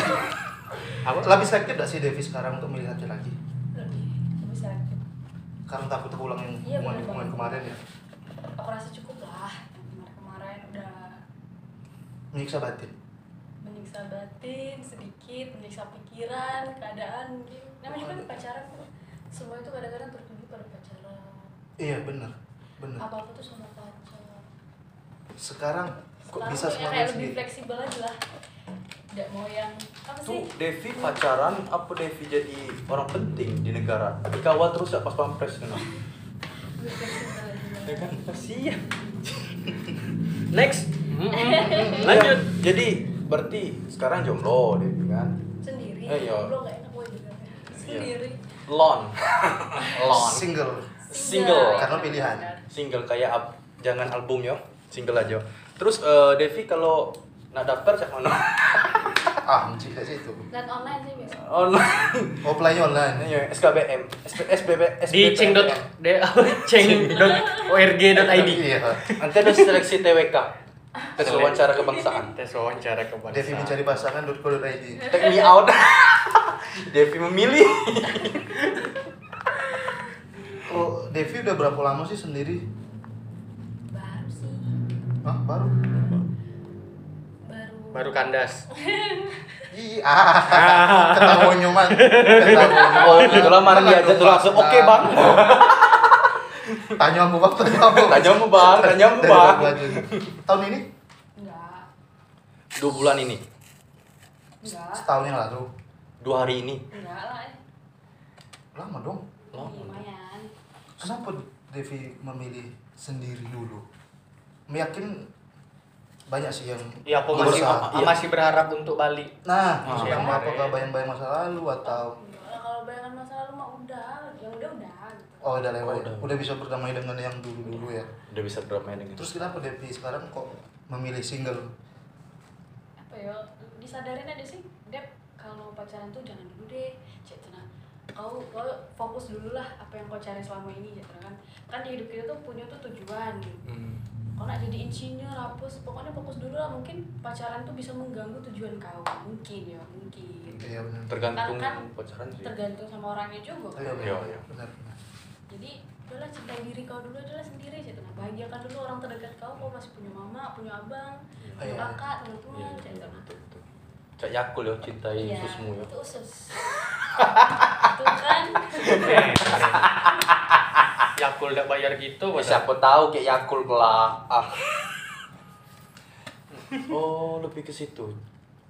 apa? Lebih selektif gak sih Devi sekarang untuk melihat laki lebih lebih selektif karena takut terulang yang Iya, hubungan hubungan kemarin ya? Aku rasa cukup lah. Kemarin kemarin udah menyiksa batin? Menyiksa batin sedikit menyiksa pikiran keadaan. Gitu namanya juga pacaran kok semua itu kadang-kadang tertuju pada pacaran. Iya benar benar apa apa tuh sama pacar. Sekarang kok Sekarang bisa tuh ya semangat kayak lebih sendiri? fleksibel aja lah tidak mau yang apa Tuh sih Devi pacaran apa Devi jadi orang penting di negara? Dikawal terus ya pas pampres kan? Ya kan kasihan. Next. Lanjut. Ya, jadi berarti sekarang jomblo Devi kan? sendiri Eh, iya. belum gak enak gue juga sendiri Lon. [laughs] Lon. Single. Single. Karena pilihan. Single kayak ab- jangan album yo, single aja. Terus eh, Devi kalau nak daftar cak mana? [laughs] Ah, mencik dari situ. dan online sih biasa Online. Offline online. Iya, SKBM, SBB, Di ceng dot de ceng dot org dot id. Iya. Nanti ada seleksi TWK. Tes wawancara kebangsaan. Tes wawancara Devi kebangsaan. mencari pasangan.co.id. Take me out. [laughs] Devi memilih. Oh, Devi udah berapa lama sih sendiri? baru sih Ah, baru. Baru kandas. Iya. Ketahuan nyoman. Oh, gitu lah marah dia aja tuh langsung. Oke, Bang. Tanya aku bang, tanya aku. Tanya mu, Bang. Tanya mu, Bang. Tahun ini? enggak Dua bulan ini. enggak Setahun yang lalu. Dua hari ini. enggak lah. Lama dong. Lama. lumayan Kenapa Devi memilih sendiri dulu? Meyakin banyak sih yang Ya, apa masih berusaha. Iya. masih berharap untuk balik. Nah, Ah. yang Iya. apakah bayang-bayang masa lalu atau kalau bayangan masa lalu mah udah yang udah udah gitu oh udah lewat, Oh, udah. udah. bisa berdamai dengan yang dulu-dulu ya. Udah bisa berdamai dengan. Terus kenapa Devi sekarang kok memilih single? apa ya disadarin aja sih Dep kalau pacaran tuh jangan dulu deh cek tenang kau kau fokus dulu lah apa yang kau cari selama ini ya kan kan di hidup kita tuh punya tuh tujuan Hmm. Nak jadi insinyur apa pokoknya fokus dulu lah mungkin pacaran tuh bisa mengganggu tujuan kau mungkin ya mungkin Iya benar. Tergantung Kan- pacaran sih. tergantung sama orangnya juga Iya Iya, benar. iya. Benar. benar. jadi udahlah cintai diri kau dulu adalah sendiri sih tenang bahagiakan dulu orang terdekat kau kau masih punya mama punya abang punya Iya. kakak Iya, teman-teman cek betul, tenang betul, betul. Cak Yakul ya cintai Iya, susmu ya. itu usus [laughs] itu kan [laughs] Yakul udah bayar gitu, Ya, siapa tahu kayak Yakul kelak. Ah. oh, lebih ke situ.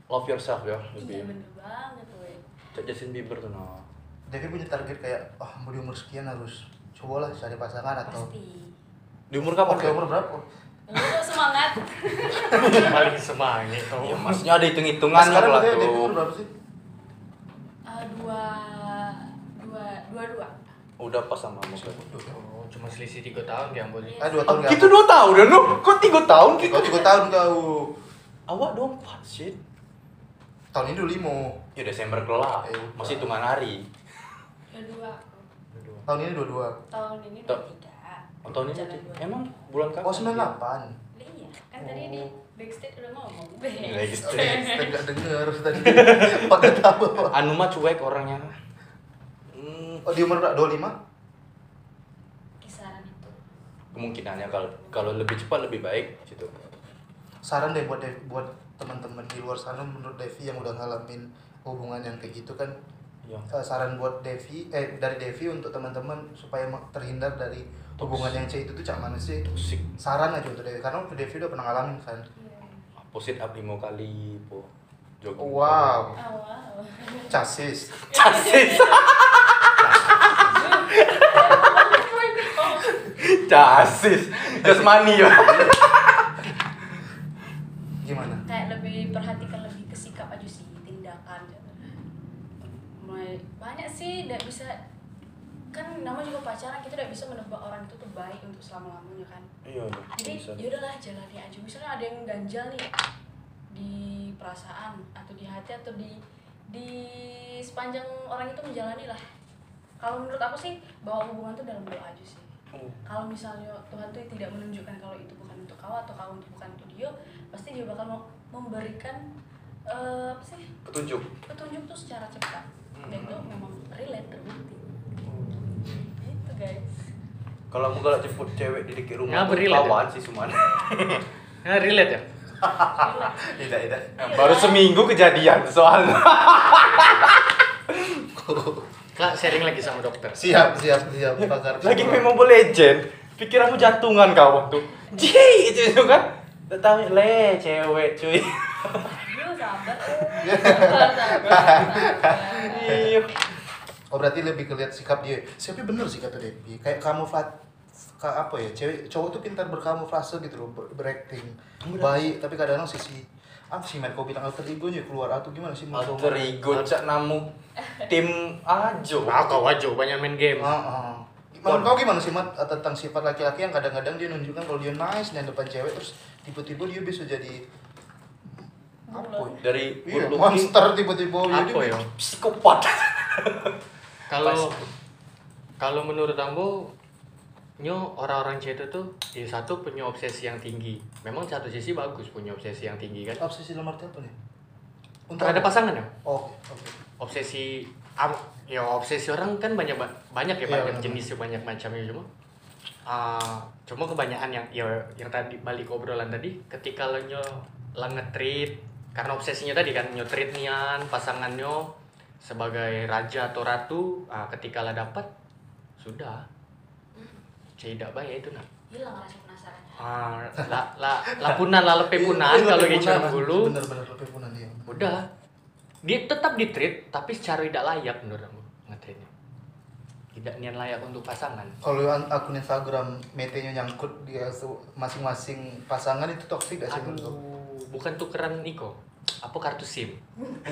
Love yourself ya, iya lebih. bener banget weh Cak Justin Bieber tuh nah. Devi punya target kayak ah mau di umur sekian harus coba lah cari pasangan atau pasti Di umur kapan? Oke, umur berapa? Lu semangat [laughs] paling semangat tuh. Ya, maksudnya ada Nah, hitung-hitungan sekarang lah tuh. umur berapa sih? Eh, dua dua dua dua Udah pas sama kamu kan. Oh, cuma selisih 3 tahun dia ambil. Iya. Ah, dua tahun Gitu dua tahun ya lu? Kok tiga tahun gitu? Kau tiga tahun kau. Awak dua empat sih. Tahun ini dulu limo. Ya Desember kelak. Eh. Masih hitungan hari. dua dua Tahun ini dua-dua. tahun ini dua tiga Oh, tahun ini dua. emang bulan kapan? Oh, 98. iya kan tadi di backstage udah ngomong Backstage. Kita nggak denger tadi. [laughs] Pada tahu. Anu mah cuek orangnya. Oh, di umur berapa? 25? kisaran itu kemungkinannya kalau kalau lebih cepat lebih baik gitu. Saran deh buat Dev- buat teman-teman di luar sana menurut Devi yang udah ngalamin hubungan yang kayak gitu kan Ya. eh, saran buat Devi eh dari Devi untuk teman-teman supaya terhindar dari hubungan yang C itu tuh cak mana sih Toxic. saran aja untuk Devi karena Devi udah pernah ngalamin kan iya Posit up lima kali po. Jogging. wow awal casis Casis. [laughs] Casis. Jasmani ya. gimana kayak lebih perhatikan lebih ke sikap aja sih tindakan mulai banyak sih tidak bisa kan nama juga pacaran kita tidak bisa menebak orang itu tuh baik untuk selama lamanya kan Iya, iya. jadi ya udahlah jalani aja misalnya ada yang ganjal nih di perasaan atau di hati atau di di sepanjang orang itu menjalani lah kalau menurut aku sih bahwa hubungan tuh dalam doa aja sih Oh. kalau misalnya Tuhan tuh tidak menunjukkan kalau itu bukan untuk kau atau kau untuk bukan untuk dia pasti dia bakal mau memberikan eh, apa sih Petunjuk. petunjuk tuh secara cepat dan itu memang relate terbukti itu guys Kalau aku galak jemput cewek di dekat rumah, Nggak beri lah, lawan sih Suman. Nah, relate ya? [laughs] relate [laughs] tidak tidak Baru seminggu kejadian soalnya. [laughs] Kak sharing lagi sama dokter. siap siap siap pakar Lagi main Mobile Legend, pikiranmu jantungan kau waktu. Ji, itu itu kan. Tahu le cewek cuy. Sabar. Iya. Oh berarti lebih kelihat sikap dia. Siapa bener sih kata Devi. Kayak kamuflat ka, apa ya cewek cowok tuh pintar berkamuflase gitu loh ber- berakting baik tapi kadang-kadang sisi apa sih Matt kau bilang alter egonya keluar atau gimana sih menurut Alter ego cak namu tim ajo. [laughs] Nah, kau aja banyak main game. Ah, ah. Menurut kau gimana sih Mat tentang sifat laki-laki yang kadang-kadang dia nunjukkan kalau dia nice dan depan cewek terus tiba-tiba dia bisa jadi apa? ya? Dari Iya, monster tiba-tiba dia Apa ya? psikopat. Kalau kalau menurut Ambo nyo orang-orang cewek itu tuh ya satu punya obsesi yang tinggi. Memang satu sisi bagus punya obsesi yang tinggi kan. Obsesi dalam arti apa nih? Terhadap pasangan ya? Oh, oke. Obsesi am, ya obsesi orang kan banyak ba- banyak ya Iya, banyak jenis banyak macamnya cuma ah, cuma kebanyakan yang ya yang tadi balik ke obrolan tadi ketika lo nyo lah nge-treat karena obsesinya tadi kan nyo treat nian pasangannya sebagai raja atau ratu ah, ketika lah dapat sudah tidak baik itu nah hilang rasa penasaran. Ah, lah lah lah punan lah lepe punan Iya, kalau punan, dulu Bener-bener lebih punan dia. udah. Dia tetap di treat tapi secara tidak layak menurut aku ngetreatnya tidak niat layak untuk pasangan. Kalau akun Instagram metenya nyangkut dia masing-masing pasangan itu toksik gak sih menurut bukan tukeran iko. Apa kartu sim?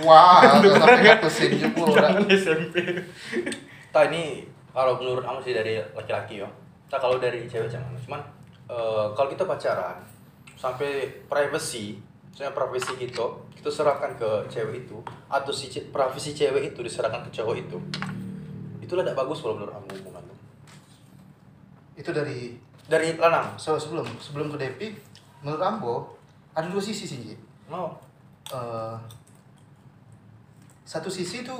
Wah, [laughs] sampai kartu SIM juga. Orang. SMP Tak ini kalau menurut kamu sih dari laki-laki ya. Tak kalau dari cewek jangan. Cuman eh, kalau kita pacaran sampai privacy, misalnya privacy kita, kita serahkan ke cewek itu atau si ce- privacy cewek itu diserahkan ke cowok itu. Itulah tidak bagus kalau menurut kamu hubungan. Itu dari Dari lanang. so, sebelum sebelum ke Depi, menurut Ambo ada dua sisi sih. Mau. Eh, satu sisi itu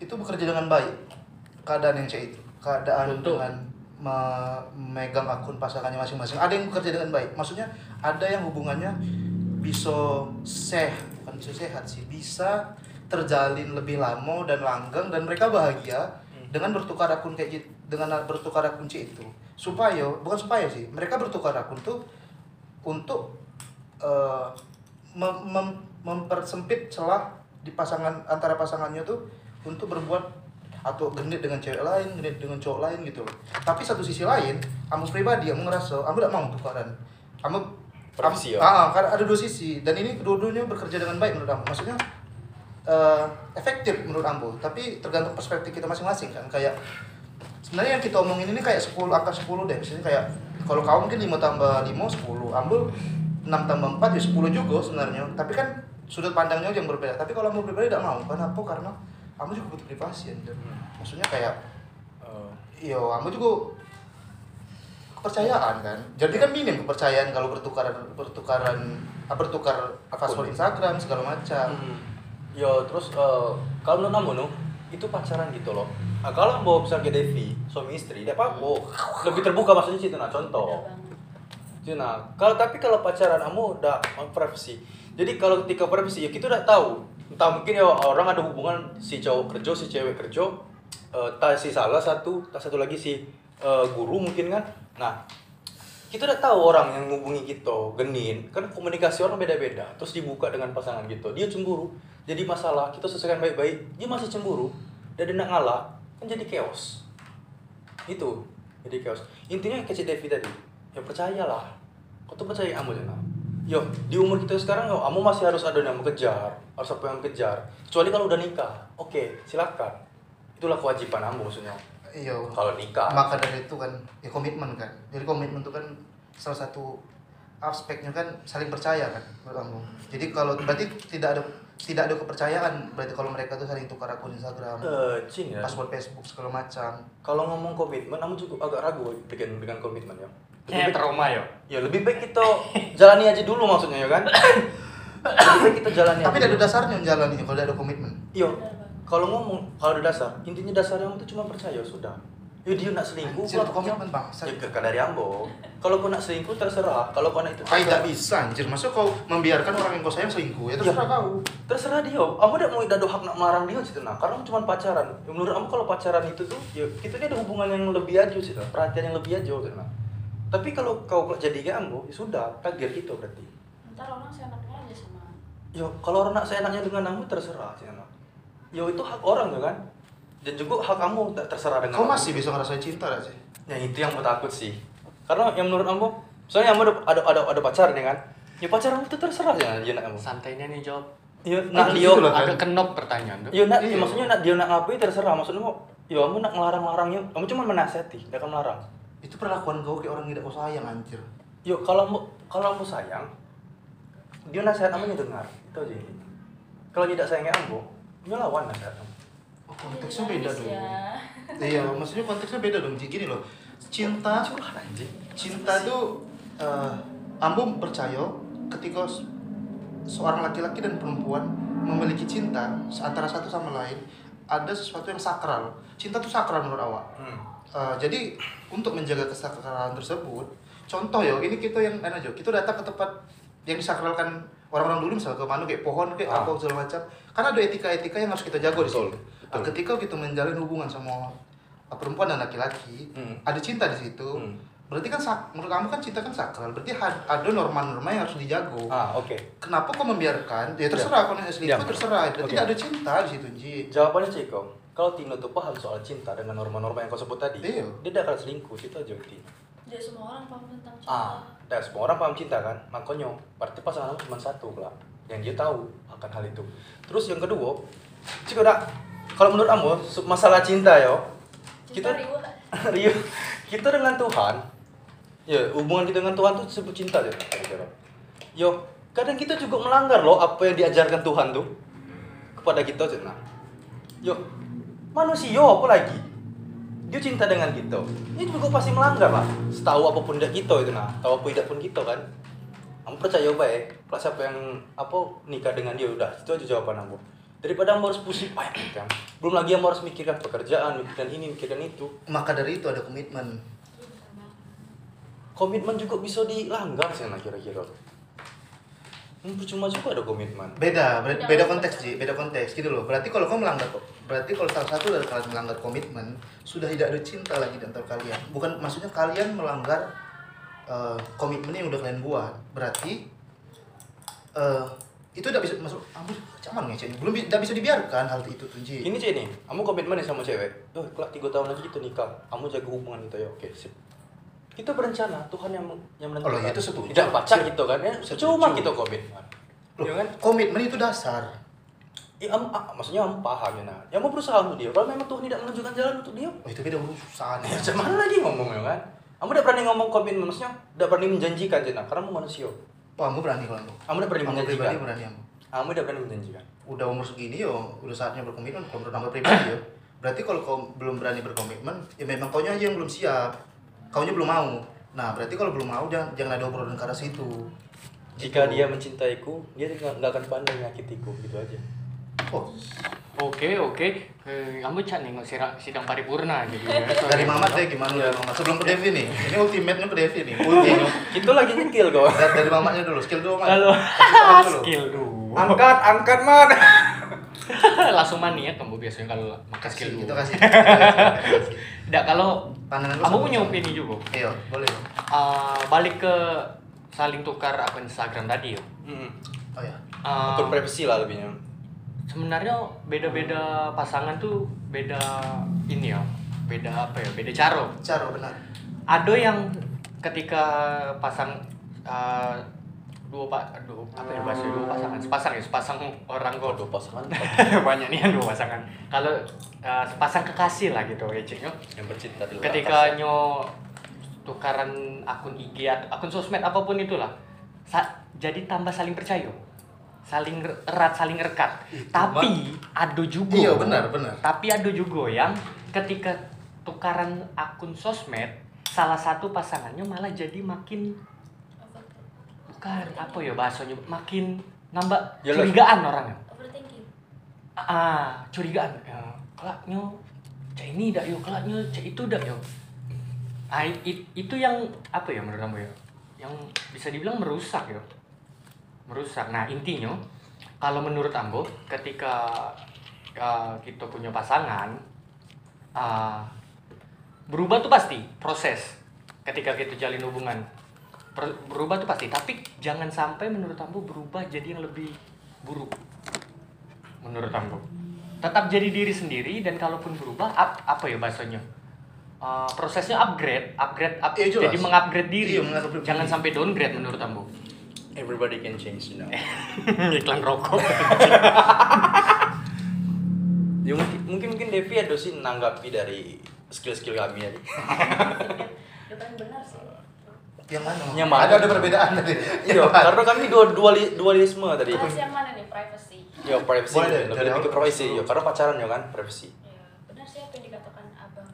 itu bekerja dengan baik keadaan yang cewek itu keadaan Betul. dengan memegang akun pasangannya masing-masing. Ada yang bekerja dengan baik. Maksudnya ada yang hubungannya bisa sehat. Bukan bisa sehat sih bisa terjalin lebih lama dan langgeng dan mereka bahagia dengan bertukar akun kayak gitu dengan bertukar akun C itu. Supaya bukan supaya sih mereka bertukar akun tuh untuk eh, mem- mem- mempersempit celah di pasangan antara pasangannya tuh untuk berbuat atau genit dengan cewek lain, genit dengan cowok lain gitu loh. Tapi satu sisi lain, kamu pribadi, kamu ngerasa, kamu tidak mau tukaran. Kamu Privacy ya? Ah, karena ada dua sisi dan ini kedua-duanya bekerja dengan baik menurut kamu. Maksudnya eh, efektif menurut Ambo, tapi tergantung perspektif kita masing-masing kan. Kayak sebenarnya yang kita omongin ini kayak 10 angka 10 deh. Misalnya kayak kalau kau mungkin 5 tambah 5 10, Ambo 6 tambah 4 ya 10 juga sebenarnya. Tapi kan sudut pandangnya yang berbeda. Tapi kalau Ambo pribadi tidak mau, kenapa? Karena Ambo juga butuh privasi ya. Maksudnya kayak Eh, iya, Ambo juga kepercayaan kan. Jadi kan minim kepercayaan kalau bertukaran bertukaran bertukar password Instagram segala macam. Yo terus eh, kalau menurut kamu nu itu pacaran gitu loh. Nah, kalau mau bisa ke Devi, suami istri, tidak apa-apa. Lebih terbuka maksudnya sih nah contoh. Nah, kalau tapi kalau pacaran kamu udah on privacy. Jadi kalau ketika privacy ya kita udah tahu. Entah mungkin ya orang ada hubungan si cowok kerja, si cewek kerja, eh tak si salah satu, tak satu lagi si eh, guru mungkin kan. Nah, kita udah tahu orang yang ngubungi kita genin kan komunikasi orang beda-beda terus dibuka dengan pasangan gitu dia cemburu jadi masalah kita selesaikan baik-baik dia masih cemburu dan dia nak ngalah kan jadi chaos. Itu jadi chaos. Intinya si Devi tadi ya percayalah kau tuh percaya kamu jangan yo di umur kita sekarang yo kamu masih harus ada yang mengejar harus apa yang mengejar kecuali kalau udah nikah oke silakan itulah kewajiban kamu maksudnya Iya. kalau nikah Maka dari itu kan ya komitmen kan. Jadi komitmen itu kan salah satu aspeknya kan saling percaya kan menurut kamu. Jadi kalau berarti tidak ada tidak ada kepercayaan berarti kalau mereka tuh saling tukar akun Instagram, eh cing ya password Facebook segala macam. kalau ngomong komitmen kamu cukup agak ragu dengan dengan komitmen ya kayak trauma ya ya lebih baik kita jalani aja dulu maksudnya ya kan [coughs] lebih baik kita jalani Tapi dulu. dasarnya menjalani kalau ada komitmen. iya kalau ngomong kalau ada dasar intinya dasarnya tuh cuma percaya sudah ya dia nak selingkuh Anjir, itu kalau- komitmen bang. ya ke dari ambo kalau kau nak selingkuh terserah kalau kau nak itu Ah, tidak bisa anjir. Masa kau membiarkan orang yang kau sayang selingkuh? Ya terserah kau. terserah dia kamu tidak mau tidak ada hak nak melarang dia sih nah karena cuma pacaran menurut kamu kalau pacaran itu tuh ya kita ini ada hubungan yang lebih aja sih nah. perhatian yang lebih aja sih nah. Tapi kalau kau jadi kayak ambo ya sudah takdir gitu berarti ntar orang seenaknya aja sama yo kalau orang nak seenaknya dengan kamu terserah sih anak yo itu hak orang tuh kan dan juga hak kamu tak terserah dengan Kau kamu. masih bisa ngerasain cinta gak sih? ya itu yang gue takut sih karena yang menurut kamu soalnya kamu ada ada ada, ada pacar nih kan ya pacar kamu tuh terserah ya dia nak kamu Santainya nih jawab. ya Ah, nak dia loh. Agak kenop pertanyaan tuh. ya nak Iya. maksudnya nak dia nak ngapain terserah maksudnya kok ya kamu nak ngelarang-larangnya kamu cuma menasihati tidak akan melarang Itu perlakuan kau kayak orang tidak kau sayang anjir. Yuk, kalau mau kalau mau sayang, dia nasihat kamu dengar. Itu aja. Kalau tidak sayangnya kamu, dia lawan nasihat kamu. Oh, konteksnya beda Nangis dong. ya. Iya, maksudnya konteksnya beda dong. Ji. Gini loh. Cinta cinta tuh eh ambo percaya ketika se- seorang laki-laki dan perempuan memiliki cinta antara satu sama lain ada sesuatu yang sakral cinta tuh sakral menurut awak Hmm. Eh, jadi untuk menjaga kesakralan tersebut contoh ya ini kita yang mana aja kita datang ke tempat yang disakralkan orang-orang dulu misalnya ke mana kayak pohon kayak Ah. apa segala macam karena ada etika-etika yang harus kita jaga di situ betul. Nah, ketika kita menjalin hubungan sama perempuan dan laki-laki Hmm. ada cinta di situ Hmm. berarti kan sak- menurut kamu kan cinta kan sakral berarti ada norma-norma yang harus dijago Ah, oke. kenapa kau membiarkan ya terserah kau selingkuh Ya. terserah berarti tidak ada cinta di situ Ji Jawabannya Ciko, kalau Tino tuh paham soal cinta dengan norma-norma yang kau sebut tadi, Iya. dia tidak akan selingkuh, itu aja Tino. Tidak semua orang paham tentang cinta. Ah, dan semua orang paham cinta kan, makanya berarti pasangan kamu cuma satu lah, yang dia tahu akan hal itu. Terus yang kedua, Ciko dak, kalau menurut kamu masalah cinta yo, Cinta kita. Rio, [laughs] kita dengan Tuhan, ya hubungan kita dengan Tuhan tuh disebut cinta ya. Yo, kadang kita juga melanggar loh apa yang diajarkan Tuhan tuh kepada kita cina. Yo, manusia apa lagi? Dia cinta dengan kita. Ini juga pasti melanggar lah. Setahu apa pun tidak kita itu nah, tahu apa tidak pun kita kan. Kamu percaya baik, kalau siapa yang apa nikah dengan dia udah itu aja jawaban aku. Daripada kamu harus pusing banyak kan. Belum lagi kamu harus mikirkan pekerjaan, mikirkan ini, mikirkan itu. maka dari itu ada komitmen komitmen juga bisa dilanggar sih nah kira-kira hmm, percuma juga ada komitmen. Beda ber- Beda beda konteks. Ji beda konteks. Gitu loh berarti kalau kau melanggar kok berarti kalau salah satu dari kalian melanggar komitmen sudah tidak ada cinta lagi di antara kalian. Bukan maksudnya kalian melanggar eh, komitmen yang udah kalian buat. Berarti eh, itu tidak bisa masuk ampun cuman ngecek belum tidak bisa dibiarkan hal itu tuh Ji ini sih nih kamu komitmen sama cewek. Oh kelak tiga tahun lagi kita nikah. Kamu jaga hubungan kita ya. Oke sip kita berencana Tuhan yang yang menentukan. Oh, iya, itu setuju. tidak pacar gitu kan ya. Setuju. cuma kita komitmen. Loh, ya kan? komitmen itu dasar. Ya, kamu, ah, maksudnya kamu paham ya nah ya mau berusaha untuk dia. Kalau memang Tuhan tidak menunjukkan jalan untuk dia oh, itu beda urusan [laughs] ya mana lagi ngomongnya kan? Kamu udah berani ngomong komitmen maksudnya udah berani menjanjikan Cina karena kamu manusia. Wah, kamu berani kalau kamu kamu udah berani kamu menjanjikan. berani kamu kamu udah berani menjanjikan. Udah umur segini yo udah saatnya berkomitmen. Kalau menurut pribadi yo. Berarti kalau kau belum berani berkomitmen ya memang kau aja yang belum siap kau belum mau nah berarti kalau belum mau jangan jangan ada obrolan ke arah situ Jika Gitu. dia mencintaiku, dia nggak akan pandai menyakitiku gitu aja. oh Oke oke, Eh, kamu cak nengok sidang, sidang paripurna gitu ya. [laughs] dari Mamat deh gimana dari Mamat sebelum ke Devi nih ini ultimate-nya ke Devi nih [laughs] ulti Itu lagi nyekil kok. dari, Mamatnya dulu skill dulu Mat tangan dulu. skill dulu. [laughs] Angkat, angkat man. [laughs] Langsung mani ya kamu biasanya kalau makan skill dulu. kita kasih kita kasih. Tidak [laughs] kalau pandangan lu kamu punya opini juga. iya boleh Eh, balik ke saling tukar akun Instagram tadi ya. Hmm. oh ya Eh, Akun privacy lah lebihnya. sebenarnya beda-beda pasangan tuh beda ini ya. Beda apa ya? Beda cara. cara benar ada yang ketika pasang uh, dua pak. Dua apa ya bahasa dua pasangan. Sepasang ya sepasang orang kok. Dua pasangan. [laughs] Banyak nih dua pasangan. Kalau uh, sepasang kekasih lah gitu ya Cik, yo. yang bercinta di luar ketika nyo tukaran akun IG atau akun sosmed apa pun itulah sa- jadi tambah saling percaya. Saling erat saling rekat. Itu tapi ada juga Iya, benar, benar. tapi ada juga yang ketika tukaran akun sosmed salah satu pasangannya malah jadi makin bukan. Apa ya bahasanya? Makin nambah Jelas. curigaan orangnya overthinking. Ah curigaan. Ya kelaknya cek ini dak yo kelaknya cek itu dak yo. Ah, i- itu yang apa ya menurut kamu ya? Yang bisa dibilang merusak yo. Merusak. Nah intinya kalau menurut Ambo ketika uh, kita punya pasangan uh, berubah tuh pasti proses ketika kita jalin hubungan berubah tuh pasti tapi jangan sampai menurut Ambo berubah jadi yang lebih buruk menurut ambo tetap jadi diri sendiri dan kalaupun berubah up, apa ya bahasanya Uh, prosesnya upgrade upgrade up, jelas. jadi mengupgrade diri Iya, mengupgrade jangan diri. sampai downgrade menurut ambo Everybody can change, you know. [laughs] iklan rokok [laughs] ya mungkin mungkin mungkin Devi ada sih nanggapi dari skill-skill kami tadi. ya benar sih Yang mana? Yang mana? Ada ada perbedaan tadi. Iya, karena kami dua duali, dualisme tadi. yang mana nih privacy Ya privacy, Boleh deh, lebih, dari lebih ke privacy. Ya, karena pacaran ya kan, privacy. ya benar sih apa yang dikatakan abang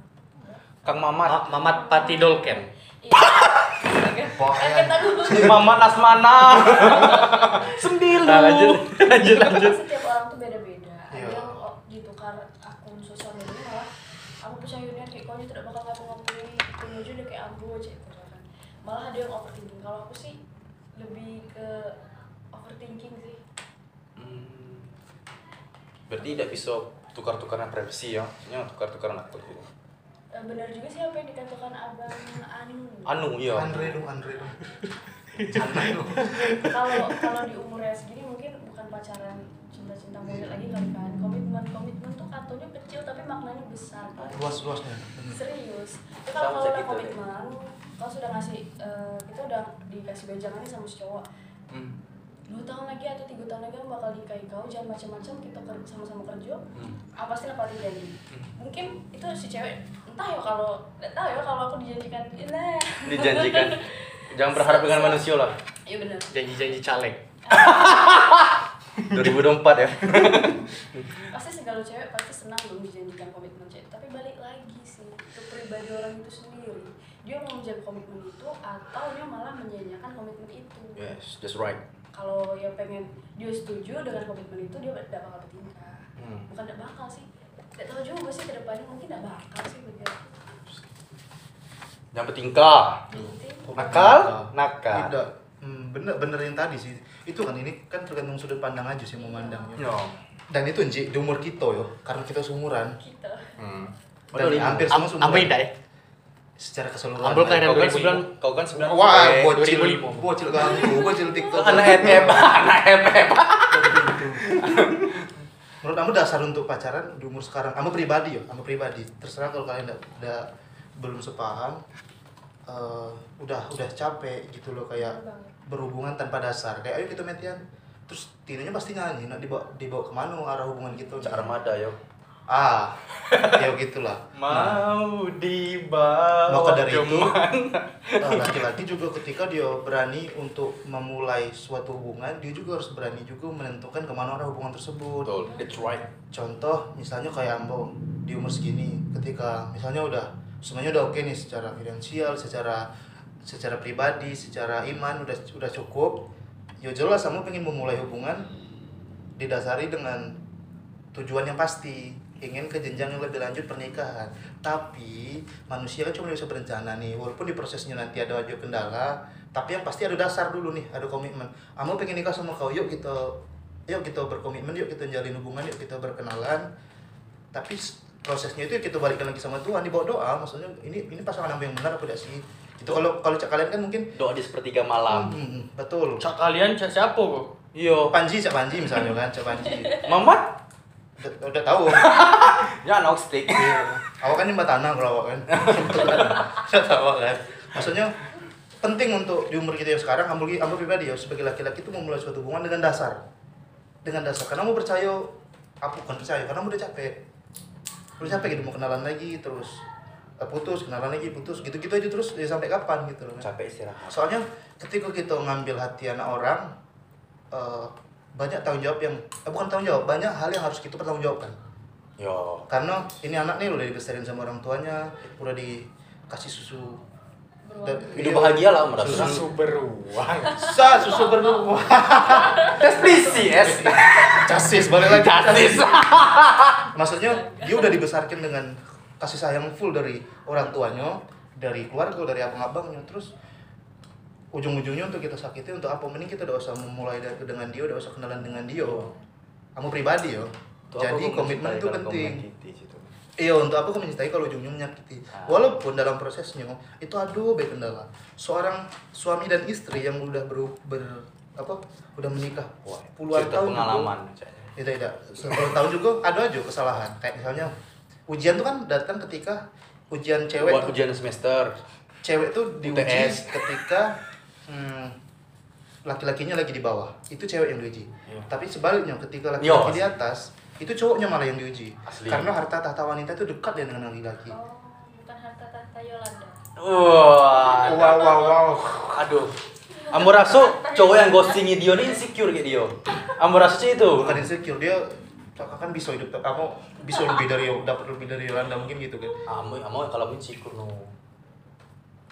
Kang Mamat, Ma- Mamat Pati Dolken iya [laughs] Mamat Asmana. [laughs] Sembilu. Nah, lanjut lanjut lanjut setiap orang tuh beda-beda ada Iya. yang oh, ditukar akun sosial media malah aku percaya Yunian kayak kau ini tidak bakal ngapa-ngapain itu aja udah kayak ambu aja gitu kan malah ada yang overthinking kalau aku sih lebih ke overthinking sih Hmm. Berarti tidak bisa tukar-tukaran privacy ya, maksudnya tukar-tukaran akun gitu. Eh, benar juga sih apa yang dikatakan abang Anu Anu, iya. Andre dong, Andre [laughs] dong. kalau kalau di umurnya segini mungkin bukan pacaran cinta-cinta monyet lagi kali kan komitmen komitmen tuh katanya kecil tapi maknanya besar kan Luas-luasnya. serius Tapi Sama kalau kalau deh. Kalau sudah ngasih eh, kita udah dikasih bejangan sama si cowok Hmm. dua tahun lagi atau tiga tahun lagi aku bakal nikahi kau jangan macam-macam kita ker- sama-sama kerja Hmm. apa pasti dapat janji Hmm. mungkin itu si cewek entah ya kalau tahu ya kalau aku dijanjikan nah Dijanjikan. [laughs] Jangan berharap dengan manusia lah. iya benar janji-janji caleg [laughs] 2024 ya. [laughs] pasti segala cewek pasti senang dong dijanjikan komitmen cewek tapi balik lagi sih ke pribadi orang itu sendiri dia mau menjaga komitmen itu atau dia malah menyanyiakan komitmen itu Yes, that's right. kalau yang pengen dia setuju dengan komitmen itu dia tidak bakal bertingkah Hmm. bukan tidak bakal sih tidak tahu juga sih ke depannya mungkin tidak bakal sih begitu Yang bertingkah. Nakal? Nakal. Tidak. Hmm, bener bener yang tadi sih. Itu kan ini kan tergantung sudut pandang aja sih memandangnya. Yo. Dan itu Nji, di umur kita yo, karena kita seumuran. kita Hmm. Dan hampir semua seumuran. Ida ya Secara keseluruhan. Ambil kelahiran Kau kan 2005. sembilan, kau kan sembilan. Wah, bocil, 2005. bocil ganggu, bocil TikTok. Anak FF, anak FF. Menurut kamu dasar untuk pacaran di umur sekarang, kamu pribadi ya, kamu pribadi. Terserah kalau kalian udah, belum sepaham, eh, udah udah capek gitu loh kayak berhubungan tanpa dasar. Kayak ayo kita metian. Terus tinanya pasti nyanyi, nak dibawa dibawa ke mana arah hubungan gitu. Cak Armada yo. Ah, ya gitulah. Nah, Mau dibawa maka dari itu eh, laki-laki juga ketika dia berani untuk memulai suatu hubungan, dia juga harus berani juga menentukan ke mana arah hubungan tersebut. Betul, that's right. contoh misalnya kayak Ambo di umur segini ketika misalnya udah semuanya udah oke nih secara finansial secara secara pribadi secara iman udah udah cukup ya jelas kamu pengen memulai hubungan didasari dengan tujuan yang pasti ingin ke jenjang yang lebih lanjut pernikahan tapi manusia kan cuma bisa berencana nih walaupun di prosesnya nanti ada aja kendala tapi yang pasti ada dasar dulu nih ada komitmen kamu pengen nikah sama kau yuk kita yuk kita berkomitmen yuk kita jalin hubungan yuk kita berkenalan tapi prosesnya itu kita balikan lagi sama Tuhan dibawa doa maksudnya ini ini pasangan yang benar apa tidak sih itu kalau kalau cak kalian kan mungkin Doa di sepertiga malam. Hmm, betul Cak kalian cak siapa kok? Iya. Panji cak Panji misalnya kan cak Panji Mamat? Udah, udah tahu. [laughs] Ya anak stick. Iya. awak kan mbak tanah kalau awak kan. [laughs] Udah tahu kan. Maksudnya penting untuk di umur kita yang sekarang ambil ambil pribadi ya sebagai laki-laki itu memulai suatu hubungan dengan dasar. Dengan dasar. Karena mau percaya apa bukan percaya karena udah capek. Udah capek gitu mau kenalan lagi terus eh, putus kenalan lagi putus gitu-gitu aja terus ya sampai kapan gitu loh Capek istirahat. soalnya ketika kita ngambil hati anak orang eh, banyak tanggung jawab yang eh, bukan tanggung jawab banyak hal yang harus kita pertanggungjawabkan Yo. karena ini anak nih udah dibesarkan sama orang tuanya udah dikasih susu dan Hidup bahagia lah merasa. Susu beruang. sa susu berbuah Tes PCS. casis balik lagi Casis. [laughs] maksudnya dia udah dibesarkan dengan kasih sayang full dari orang tuanya dari keluarga dari abang-abangnya terus ujung-ujungnya untuk kita sakiti untuk apa? Mending kita udah usah memulai dari dengan dia udah usah kenalan dengan dia. Kamu pribadi yo. Apa jadi komitmen itu penting? Iya untuk apa kau mencintai kalau ujungnya menyakiti? Ah. Walaupun dalam prosesnya itu aduh baik kendala. Seorang suami dan istri yang udah ber, ber- apa? Udah menikah wah puluhan Cerita tahun pengalaman. juga, tidak tidak sepuluh tahun juga ada aja kesalahan. Kayak misalnya ujian tuh kan datang ketika ujian cewek Buat tuh, ujian semester. cewek tuh diuji UTS. ketika hmm, laki-lakinya lagi di bawah itu cewek yang diuji Iya. tapi sebaliknya ketika Yo. laki-laki di atas itu cowoknya malah yang diuji Asli. karena harta tahta wanita itu dekat dengan laki-laki Oh, bukan harta tahta Yolanda. Wah. wow wow wow Aduh. Ambo rasa cowok yang ghostingi Dio ini insecure kayak Dio. Ambo rasa sih itu. bukan insecure dia kan bisa hidup kamu bisa lebih dari dapat lebih dari Yolanda mungkin gitu kan Ambo ambo kalau insecure no.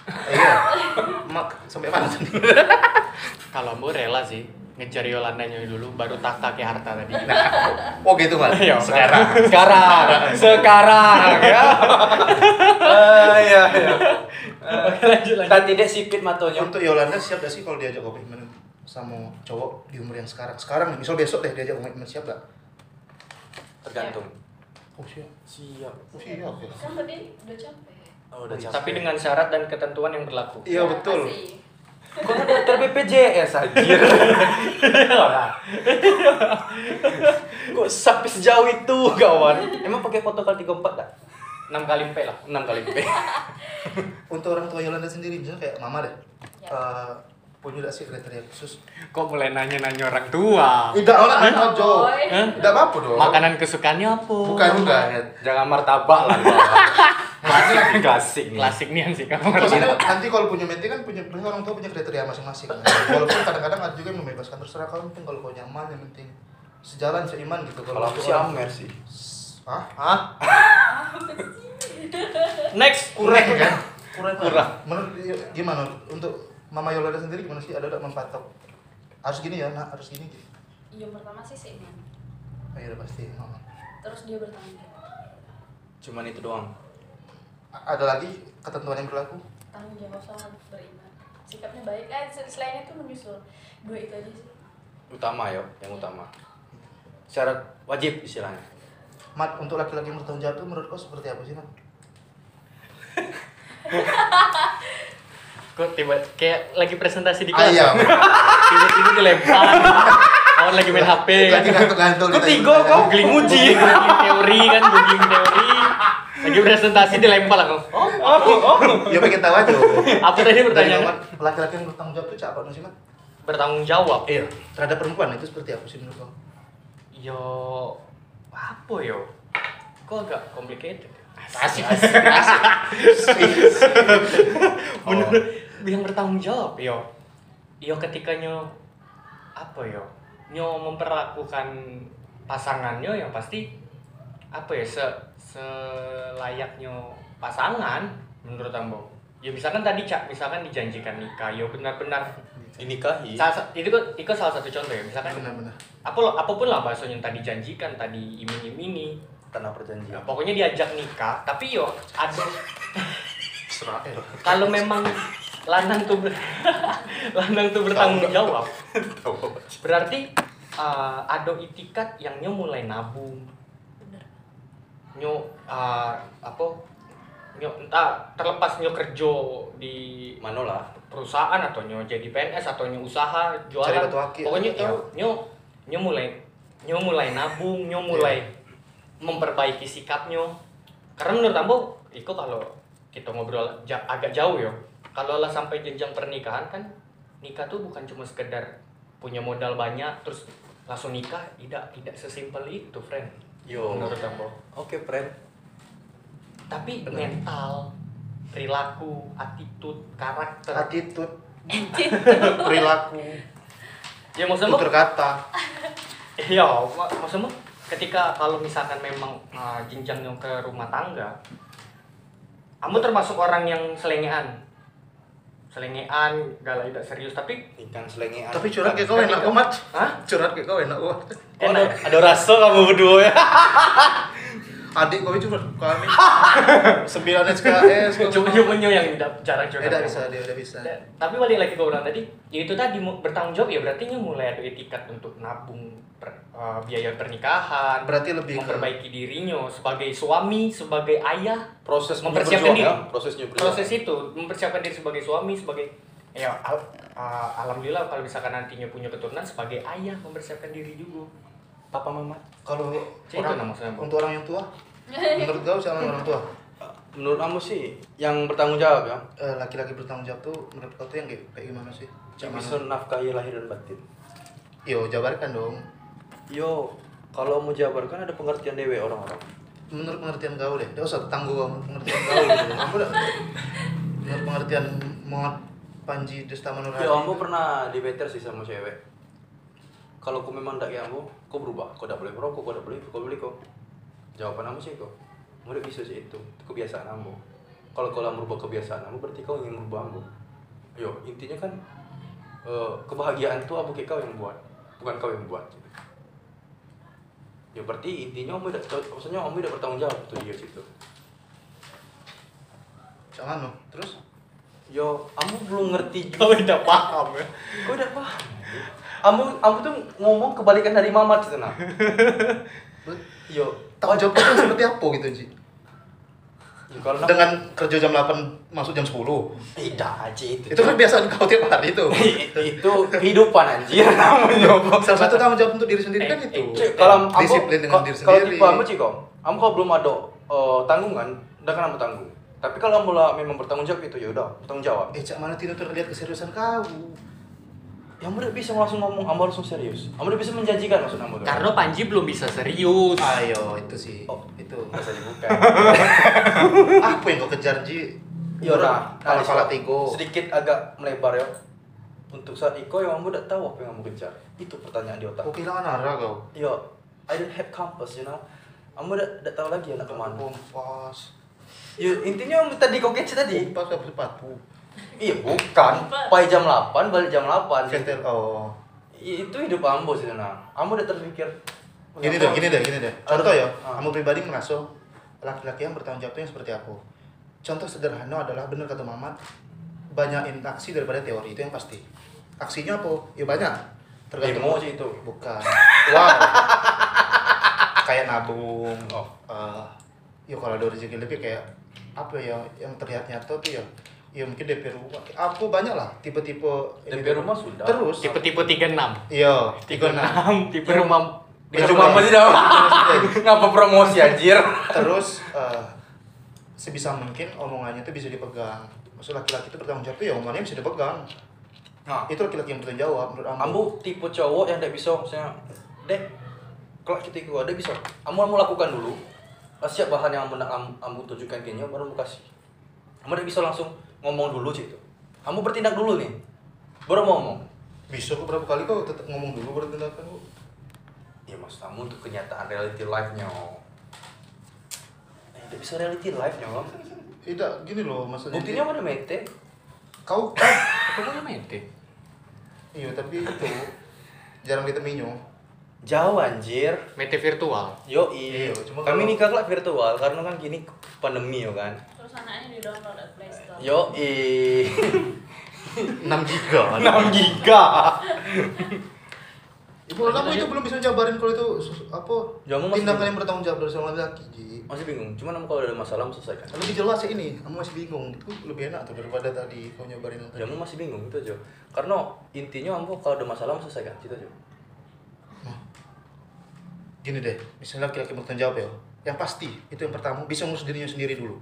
Eh, iya [laughs] mak sampai mana [laughs] tadi Kalau Ambo rela sih ngejar Yolandanya dulu baru tahta ke harta tadi. oh gitu mas Iya, sekarang Sekarang, sekarang ya. [laughs] Ah, iya, iya. Oke, lanjut lanjut. Tadi dia sipit matonya. untuk Yolanda siap gak sih kalau diajak komitmen sama cowok di umur yang sekarang sekarang nih, misal besok deh diajak komitmen siap gak Tergantung. oh siap Siap. oh siap ya Kan tadi udah capek. Oh, udah capek. Tapi dengan syarat dan ketentuan yang berlaku. iya Ya, betul. Kok ada daftar BPJS anjir? Kok sampai sejauh itu kawan? Emang pakai protokol 34 tak? 6 kali P lah. 6 kali P. [laughs] untuk orang tua Yolanda sendiri misalnya kayak mama deh Ya. Eh, punya gak sih kriteria khusus Kok mulai nanya-nanya orang tua? tidak orang Jo Boy. Hah? tidak apa apa dong Makanan kesukaannya apa? bukan juga Jangan martabak lah. Klasik [laughs] klasik nih. Klasik nih sih kamu. Nanti kalau punya menti kan punya punya orang tua punya kriteria masing-masing. Walaupun kadang-kadang ada juga yang membebaskan terserah kau yang penting kalau kau nyaman yang penting sejalan seiman gitu. Kalau aku sih Amer sih. Hah? Hah? [laughs] Next. Kurang kan? Kurang. Kurang. Menurut gimana untuk Mama Yolanda sendiri gimana sih? Ada tak mempatok? Harus gini ya, nak harus gini. gitu. Yang pertama sih seiman. Oh, iya pasti. Oh. Terus dia bertanggung jawab. Cuman itu doang. A- Ada lagi ketentuan yang berlaku? Tanggung jawab sama beriman. Sikapnya baik. Eh, selain itu menyusul. Dua itu aja sih. Utama yo, yang utama. Syarat wajib istilahnya. Mat, untuk laki-laki yang bertanggung jawab itu menurut kau seperti apa sih, Mat? [laughs] Kok tiba kayak lagi presentasi di Ah, kelas. iya. [laughs] Tiba-tiba dilempar. Kawan lagi main HP. Lagi gantung-gantung. Kok kita tiga. Googling Muji. googling teori kan, googling teori. Lagi presentasi dilempar aku. Oh, Ya pengen tahu aja. apa tadi? Mat, laki-laki yang bertanggung jawab itu cakap sih? Bertanggung jawab. Iya, terhadap perempuan itu seperti apa sih menurut kau? Yo apa yo? Kok agak complicated? ya? Asik, asik, asik. [laughs] Menurut yang bertanggung jawab yo. Yo ketika nyo apa yo? Nyo memperlakukan pasangannya yang pasti apa ya se selayaknya pasangan menurut ambo. Ya misalkan tadi cak misalkan dijanjikan nikah, yo benar-benar Dinikahi. salah, itu kan itu salah satu contoh ya misalkan Benar-benar. apa lo apa pun lah bahasanya yang tadi janjikan tadi iming-imini Tanah perjanjian. Ya, pokoknya diajak nikah, tapi yo ada Israel. kalau memang lanang tuh ber- [laughs] lanang tuh bertanggung jawab, berarti uh, ada itikat yang nyo mulai nabung, Bener. nyo uh, apa nyo entah terlepas nyo kerja di Mana lah? perusahaan atau nyo jadi PNS atau nyo usaha jualan. Pokoknya atau nyo nyo nyo mulai nyo mulai nabung nyo mulai memperbaiki sikapnya karena menurut ambo itu kalau kita ngobrol agak jauh ya kalau lah sampai jenjang pernikahan kan nikah tuh bukan cuma sekedar punya modal banyak terus langsung nikah tidak tidak sesimpel itu friend. Yo. menurut ambo. Oke, friend. tapi mental perilaku attitude karakter. Attitude, [laughs] perilaku, ya maksudnya tutur kata. [laughs] Iya, mak- maksudmu ketika kalau misalkan memang uh, jenjangnya ke rumah tangga, kamu termasuk orang yang selengean, selengean, galak tidak serius, tapi Ikan selengean. Tapi curhat kayak kau enak kok, Mat. Hah? Curhat kayak kau enak kok. Oh, ada, ada rasa kamu berdua ya. [laughs] Adik kau [laughs] curhat kami. Sembilan SKS. kau- cuma cuma yang tidak jarang Eh, curhat. tidak bisa, dia tidak bisa. Dan- Tapi balik lagi ke orang tadi, ya itu tadi bertanggung jawab ya berarti nya mulai ada etikat untuk nabung per- uh, biaya pernikahan, Berarti lebih ke memperbaiki dirinya sebagai suami, sebagai ayah, Proses Mempersiapkan diri. ya, prosesnya proses itu mempersiapkan diri sebagai suami sebagai ya al- uh, alhamdulillah kalau misalkan nantinya punya keturunan sebagai ayah mempersiapkan diri juga papa mama Kalau orang Bu. untuk orang yang tua, menurut kau siapa orang tua? Menurut kamu sih yang bertanggung jawab ya, Eh, Laki-laki bertanggung jawab tuh menurut kau tuh yang kayak, gimana sih? yang bisa nafkahi lahir dan batin. Yo, jabarkan dong. Yo, kalau mau jabarkan ada pengertian dewe orang-orang. Menurut pengertian kau deh, dia usah tangguh kamu pengertian kau gitu. [laughs] Kamu udah menurut pengertian Muhammad Panji Desta Manurhadi. Yo, kamu pernah di better sih sama cewek. Kalau kau memang kayak kamu, kau berubah. Kau tak boleh merokok, kau tak boleh, kau boleh kau. Jawaban kamu sih. Kamu udah bisa sih itu, itu kebiasaan kamu. Kalau kau merubah kebiasaan kamu, berarti kau ingin merubah kamu. Yo, intinya kan eh, kebahagiaan itu apa kau yang buat, bukan kau yang buat. Ya berarti intinya kamu tidak, maksudnya kamu tidak bertanggung jawab tuh dia situ. Cak mana? Terus? Yo, kamu belum ngerti [laughs] kau udah paham ya Kau udah paham? Kamu, kamu tuh ngomong kebalikan dari Mamat gitu nah. [laughs] Yo, Tanggung jawab itu seperti apa gitu, Ji? Ya, kalau nak- Dengan kerja jam 8 masuk jam 10. tidak aja itu. Itu kan kebiasaan kau tiap hari itu. [laughs] itu kehidupan anjir namanya. [laughs] Salah satu tanggung jawab untuk diri sendiri kan Eh, itu. Cik, kalau disiplin dengan diri Kalau sendiri. tipe kamu kamu kalau belum ada eh, tanggungan, udah kan kamu tanggung. Tapi kalau kamu lah memang bertanggung jawab itu ya udah bertanggung jawab. Eh, cak mana tidak terlihat keseriusan kau? Yang udah bisa langsung ngomong, kamu langsung serius. Kamu udah bisa menjanjikan maksud tuh. karena Panji belum bisa serius Ayo, itu sih. Oh. Itu. bisa dibuka. [laughs] Apa yang kau kejar, Ji? Ya udah, Kalau salah tigo. Sedikit agak melebar ya. Untuk saat Iko yang kamu udah tahu apa yang kamu kejar. Itu pertanyaan di otak. Kau kehilangan arah kau. Yo, I don't have compass, you know. Kamu udah, udah tahu lagi anak ke mana. Kompas. Ya, intinya yang tadi kau kece tadi. Kompas apa sepatu? Iya, bukan. Pai jam 8, balik jam 8. Ventil. Oh. I- Itu hidup kamu sih, nah. Kamu udah terpikir. Gini deh, gini deh, gini deh. Contoh ya, Ah. kamu pribadi merasa laki-laki yang bertanggung jawab itu yang seperti apa? Contoh sederhana adalah benar kata Mamat, banyakin aksi daripada teori itu yang pasti. Aksinya apa? Ya banyak. Demo sih itu. Bukan. Wow. kayak nabung. Oh. Eh, ya kalau ada rezeki lebih kayak apa ya yang terlihat nyata tuh ya ya mungkin DP rumah. Apa banyak lah tipe-tipe DP rumah sudah. terus? Tipe-tipe 36 iya tipe tipe enam. 6 tipe rumah Di rumah. masih dah. [laughs] Ngapa promosi anjir? terus eh, sebisa mungkin omongannya itu bisa dipegang. Maksud laki-laki itu bertanggung jawab tuh ya omongannya bisa dipegang. Nah, itu laki-laki yang bertanggung jawab menurut ambu Ambu tipe cowok yang tidak bisa misalnya dek kalau kita ikut ada bisa. Kamu kamu lakukan dulu. Siap bahan yang ambu, ambu tunjukkan kayaknya baru kamu kasih. Kamu tidak bisa langsung ngomong dulu sih itu. Kamu bertindak dulu nih. Baru mau ngomong. Bisa kok berapa kali kok tetap ngomong dulu baru tindakan kok ya maksud kamu untuk kenyataan reality life nya eh, tidak bisa reality life nya Om. tidak gini loh maksudnya buktinya mana mete? Kau apa mau mente iya tapi itu jarang ditemuinya jauh anjir mente virtual Yo, Iya, cuma Kami kalau- nikah lah virtual karena kan gini pandemi yo kan. Terus anaknya di download dari Play Store. Yo, i 6 giga [laughs] 6 giga. [laughs] Ibu kamu itu belum bisa jabarin kalau itu apa masih tindakan bingung. yang bertanggung jawab dari seorang laki Ji. Masih bingung. Cuman kamu kalau ada masalah kamu selesaikan. Lebih jelas ya ini, kamu masih bingung. Itu lebih enak tuh daripada tadi kau nyabarin yang tadi. Jamu masih bingung itu aja. Karena intinya kamu kalau ada masalah kamu selesaikan itu aja. Gini deh, misalnya laki-laki bertanggung jawab ya. Yang pasti itu yang pertama bisa ngurus dirinya sendiri dulu.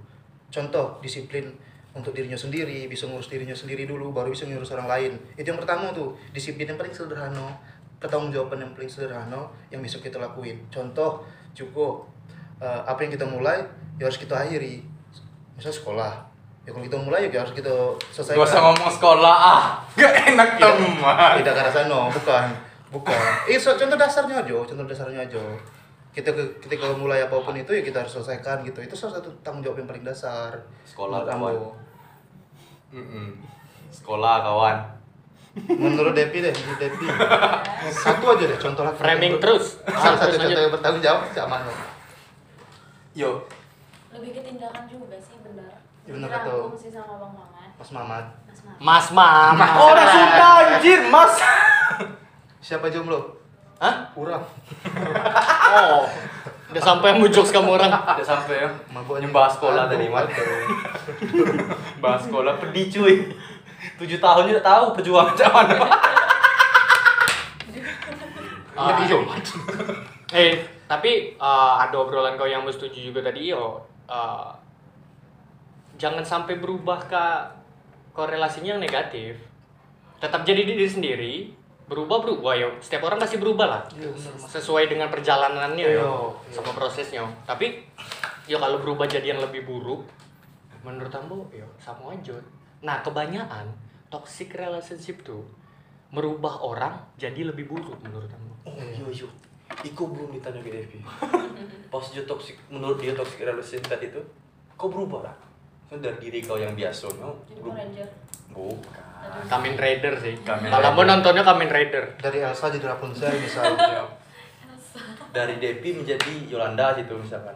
Contoh disiplin untuk dirinya sendiri, bisa ngurus dirinya sendiri dulu, baru bisa ngurus orang lain. Itu yang pertama tuh, disiplin yang paling sederhana, pertanggung jawaban yang paling sederhana yang bisa kita lakuin. Contoh cukup eh, apa yang kita mulai ya harus kita akhiri. Misal sekolah, ya kalau kita mulai ya harus kita selesaikan. Gak usah ngomong sekolah ah. Gak enak teman. Tidak ke arah sana, bukan. Bukan. Eh, [laughs] so- contoh dasarnya aja, contoh dasarnya aja. Kita ke, ketika mulai apa pun itu ya kita harus selesaikan gitu. Itu salah satu tanggung jawab yang paling dasar. Sekolah, Menurut kawan. kamu. Mm-mm. Sekolah kawan. Menurut Depi deh, menurut Depi. [laughs] Satu aja deh contoh laki. Framing terus. Salah satu contoh yang bertanggung jawab sama lo. Yo, Lebih ke tindakan juga sih benar. Ya, benar kata- sih sama Bang Mamat. Mas Mamat. Mas Mamat. Mas Mama. orang sudah anjir, Mas. [laughs] Siapa jomblo? Hah? Kurang. Oh. Udah sampai muncul kamu orang. Udah sampai ya. Mabuk Yang bahas sekolah tadi, aduh. Bahas sekolah pedih cuy. Tujuh tahun juga tahu perjuangan macam mana. Ah. Iya, Eh, tapi eh, ada obrolan kau yang setuju juga tadi yo. eh, jangan sampai berubah ke korelasinya yang negatif. Tetap jadi diri sendiri, berubah berubah yo. Setiap orang pasti berubah lah. Iya, bener, Mas. Sesuai dengan perjalanannya Iya, yo, iya. sama prosesnya. Tapi yo kalau berubah jadi yang lebih buruk, menurut ambo yo sama aja. Nah, kebanyakan toxic relationship tuh merubah orang jadi lebih buruk menurut ambo. Oh iya iya. Iko belum ditanya ke Devi. [laughs] Pas dia toxic, menurut dia toxic relationship tadi itu, kau berubah lah. So, dari diri kau yang biasa, no? Jadi. Bukan. Kamen Rider sih. Kamen Kalau mau nontonnya Kamen Rider. Dari Elsa jadi Rapunzel [laughs] misalnya. Dari Devi menjadi Yolanda gitu misalkan.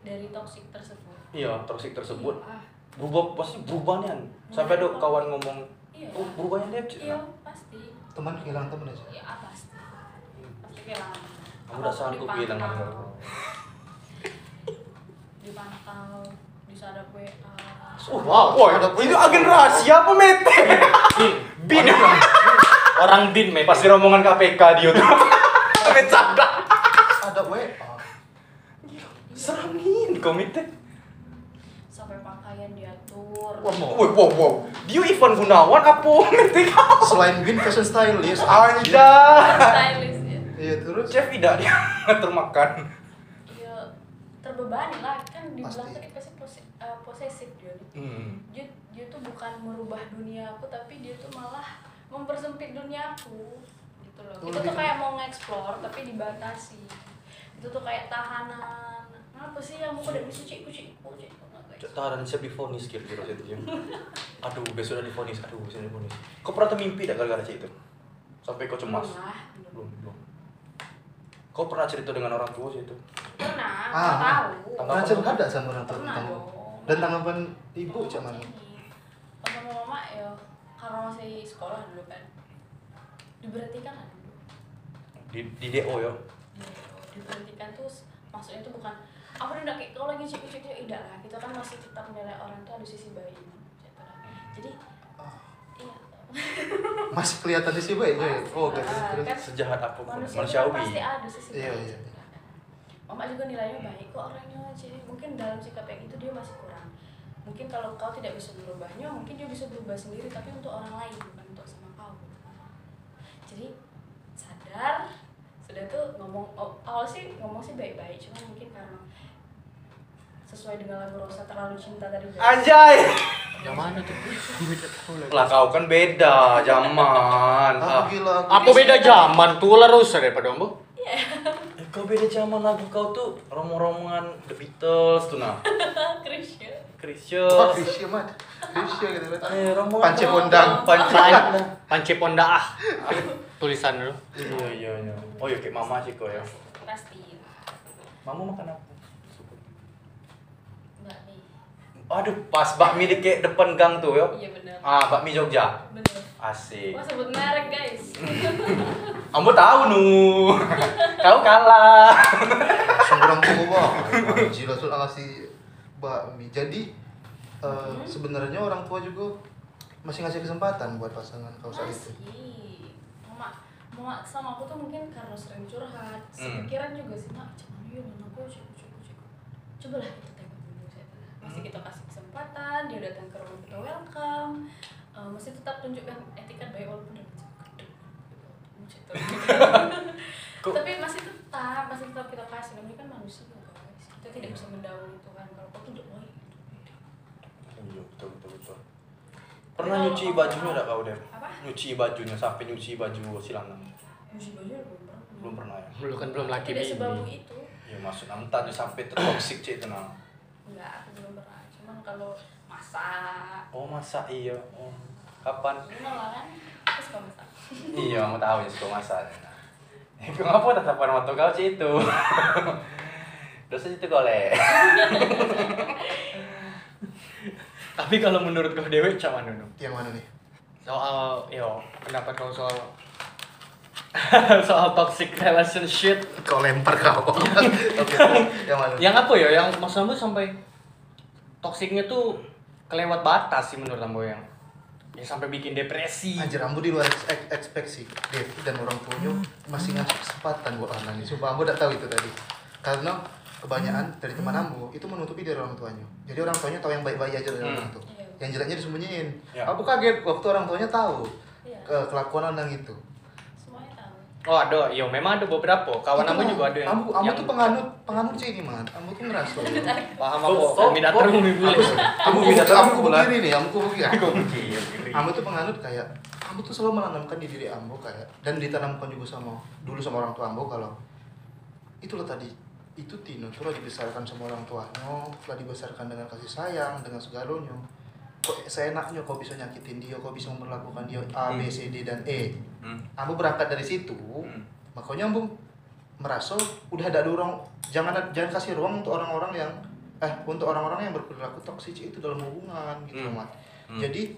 Dari toxic tersebut. Iya, toxic tersebut Ah, berubah pasti berubahnya. Sampai ada kawan ngomong, Iya. oh berubahnya dia. Iya, pasti. Teman kehilangan teman aja. Iya, ah, pasti. Pasti kehilangan. Kamu udah sanggup kehilangan kau. Dipantau, bisa ada WA. Oh, wow, wow, itu agen rahasia apa mete? Bin. Orang bin, men. Pasti rombongan KPK dia tuh. Bercanda. Ada WA. [laughs] Serangin komite. Sampai pakaian diatur. Wah, mau. Wow, wow, wow. Dia Ivan Gunawan apa mete kau? [laughs] Selain Bin fashion stylist. Anjay. Stylist ya. Iya terus. Chef tidak dia [laughs] ngatur makan. Terbebani lah kan dibilang Pasti. tadi pasti pose- eh, posesif dia nih. Hmm. dia dia tuh bukan merubah dunia aku tapi dia tuh malah mempersempit dunia aku gitu loh Oh, kita tuh gitu. kayak mau nge-explore tapi dibatasi itu tuh kayak tahanan apa sih yang mau udah bisa cik kucik kucik Tahan siap difonis kira-kira itu dia. Aduh, besok udah difonis. Aduh, besok udah difonis. Kau pernah termimpi tak gara-gara cerita itu? Sampai kau cemas? belum belum. Kau pernah cerita dengan orang tua sih itu? pernah Ah, tahu Pernah cerita ada sama orang tua pernah tentang dong dan tanggapan ibu cak mana? pas sama mama ya karena masih sekolah dulu kan diberhentikan lah dulu Di, di DO ya? Gitu. diberhentikan tuh maksudnya tuh bukan aku udah kayak kalau lagi cek cek tidak lah kita kan masih tetap menilai orang tuh ada sisi baik gitu lah. jadi [laughs] Masih kelihatan di sih baik ya? Oh, Masih gak lah, terus. kan Sejahat apa pun. manusia itu kan Manusiawi. pasti ada sisi Iya, baik iya. mama juga nilainya baik kok orangnya jadi mungkin dalam sikap yang itu dia masih kurang mungkin kalau kau tidak bisa berubahnya mungkin dia bisa berubah sendiri tapi untuk orang lain bukan untuk sama kau jadi sadar sudah tuh ngomong oh, awal sih ngomong sih baik-baik cuma mungkin karena sesuai dengan lagu Rosa terlalu cinta tadi Anjay! Yang mana tuh? Lah kau kan beda zaman. Ah. gila. aku Apa beda zaman tuh lah rusak daripada ambo? [laughs] Eh, kau beda zaman lagu kau tuh romong-romongan The Beatles tuh nah. [laughs] Krisya Krisya. Wah, Krisya mat. Krisya gitu kan. Eh, rombongan Pance Pondang. Pance Pan Pondang. Panci Ponda ah. Tulisan dulu. Iya iya iya. Oh iya kayak mama sih kau ya. pasti Mama makan apa? mbak nih Aduh, pas bakmi di kayak depan gang tuh ya. iya benar Ah, bakmi Jogja. bener Asik. Wah sebut merek guys Ambo tahu nu. [laughs] Kau kalah. Orang tua. Anjir, langsung ngasih bakmi. Jadi eh, sebenarnya orang tua juga masih ngasih kesempatan buat pasangan kau saat itu. masih mama mama sama aku tuh mungkin karena sering curhat Hmm. sepikiran juga sih mak cuman yuk aku cek cek cek coba lah tengok dulu saya bilang. Masih kita kasih kesempatan dia datang ke rumah kita welcome. Eh, masih tetap tunjukkan etikat baik walaupun cek gitu. Kok- tapi masih tetap masih tetap kita kasih. Namanya kan manusia guys kita tidak bisa mendahului Tuhan. Kalau kau tidak baik Iya, betul betul betul. Pernah nyuci bajunya enggak kau, apa? Nyuci bajunya sampai nyuci baju silangan. nyuci baju belum pernah. Belum pernah ya. Lu kan belum laki tidak sebabu itu. Ya maksud entah tuh sampai tertoksik cek itu nah. Enggak aku belum pernah cuman kalau masak Oh, masa iya. Oh. Kapan? Luna lah kan aku suka masak [laughs] iya, mau tahu ya suka masak. Eh, kenapa tatapan mata kau cek itu? [laughs] Dosa itu golek. Tapi kalau menurut kau dewe mana nu? Yang mana nih? Soal yo pendapat kau soal [laughs] soal toxic relationship. Kau lempar kau. [laughs] Yang mana? Yang apa ya? Yang mas Ambo sampai toksiknya tuh kelewat batas sih menurut Ambo yang. Ya sampai bikin depresi. Anjir, ambo di luar eks- eks- ekspektasi Devi dan orang tuanya masih ngasih kesempatan buat anak ini Sumpah, ambo udah tahu itu tadi Karena kebanyakan dari teman ambo itu menutupi dari orang tuanya Jadi orang tuanya tahu yang baik-baik aja dari Hmm. orang itu Iya. Yang jeleknya disembunyiin Ya. Aku kaget waktu orang tuanya tahu Iya. ke kelakuan anak itu. Oh ada, iya memang ada beberapa. Kawan Itu aku mah, juga ada yang. Ambo, ambo yang- tuh penganut, penganut sih ini man Ambo tuh ngerasa Paham [laughs] Kok- aku. kok- terus boleh. Kamu Ambo, bisa tahu ambo bulan. begini nih, ambo begini Aku mikir. Ambo tuh penganut kayak Ambo tuh selalu menanamkan di diri Ambo kayak dan ditanamkan juga sama dulu sama orang tua Ambo kalau itulah tadi itu Tino tuh dibesarkan sama orang tuanya, telah dibesarkan dengan kasih sayang, dengan segalanya. Kok seenaknya kau bisa nyakitin dia, kau bisa memperlakukan dia A, B, C, D dan E. Hmm. Ambo berangkat dari situ, Hmm. makanya Ambo merasa udah ada ruang jangan jangan kasih ruang untuk orang-orang yang eh untuk orang-orang yang berperilaku toksik itu dalam hubungan gitu Hmm. Mat. Hmm. Jadi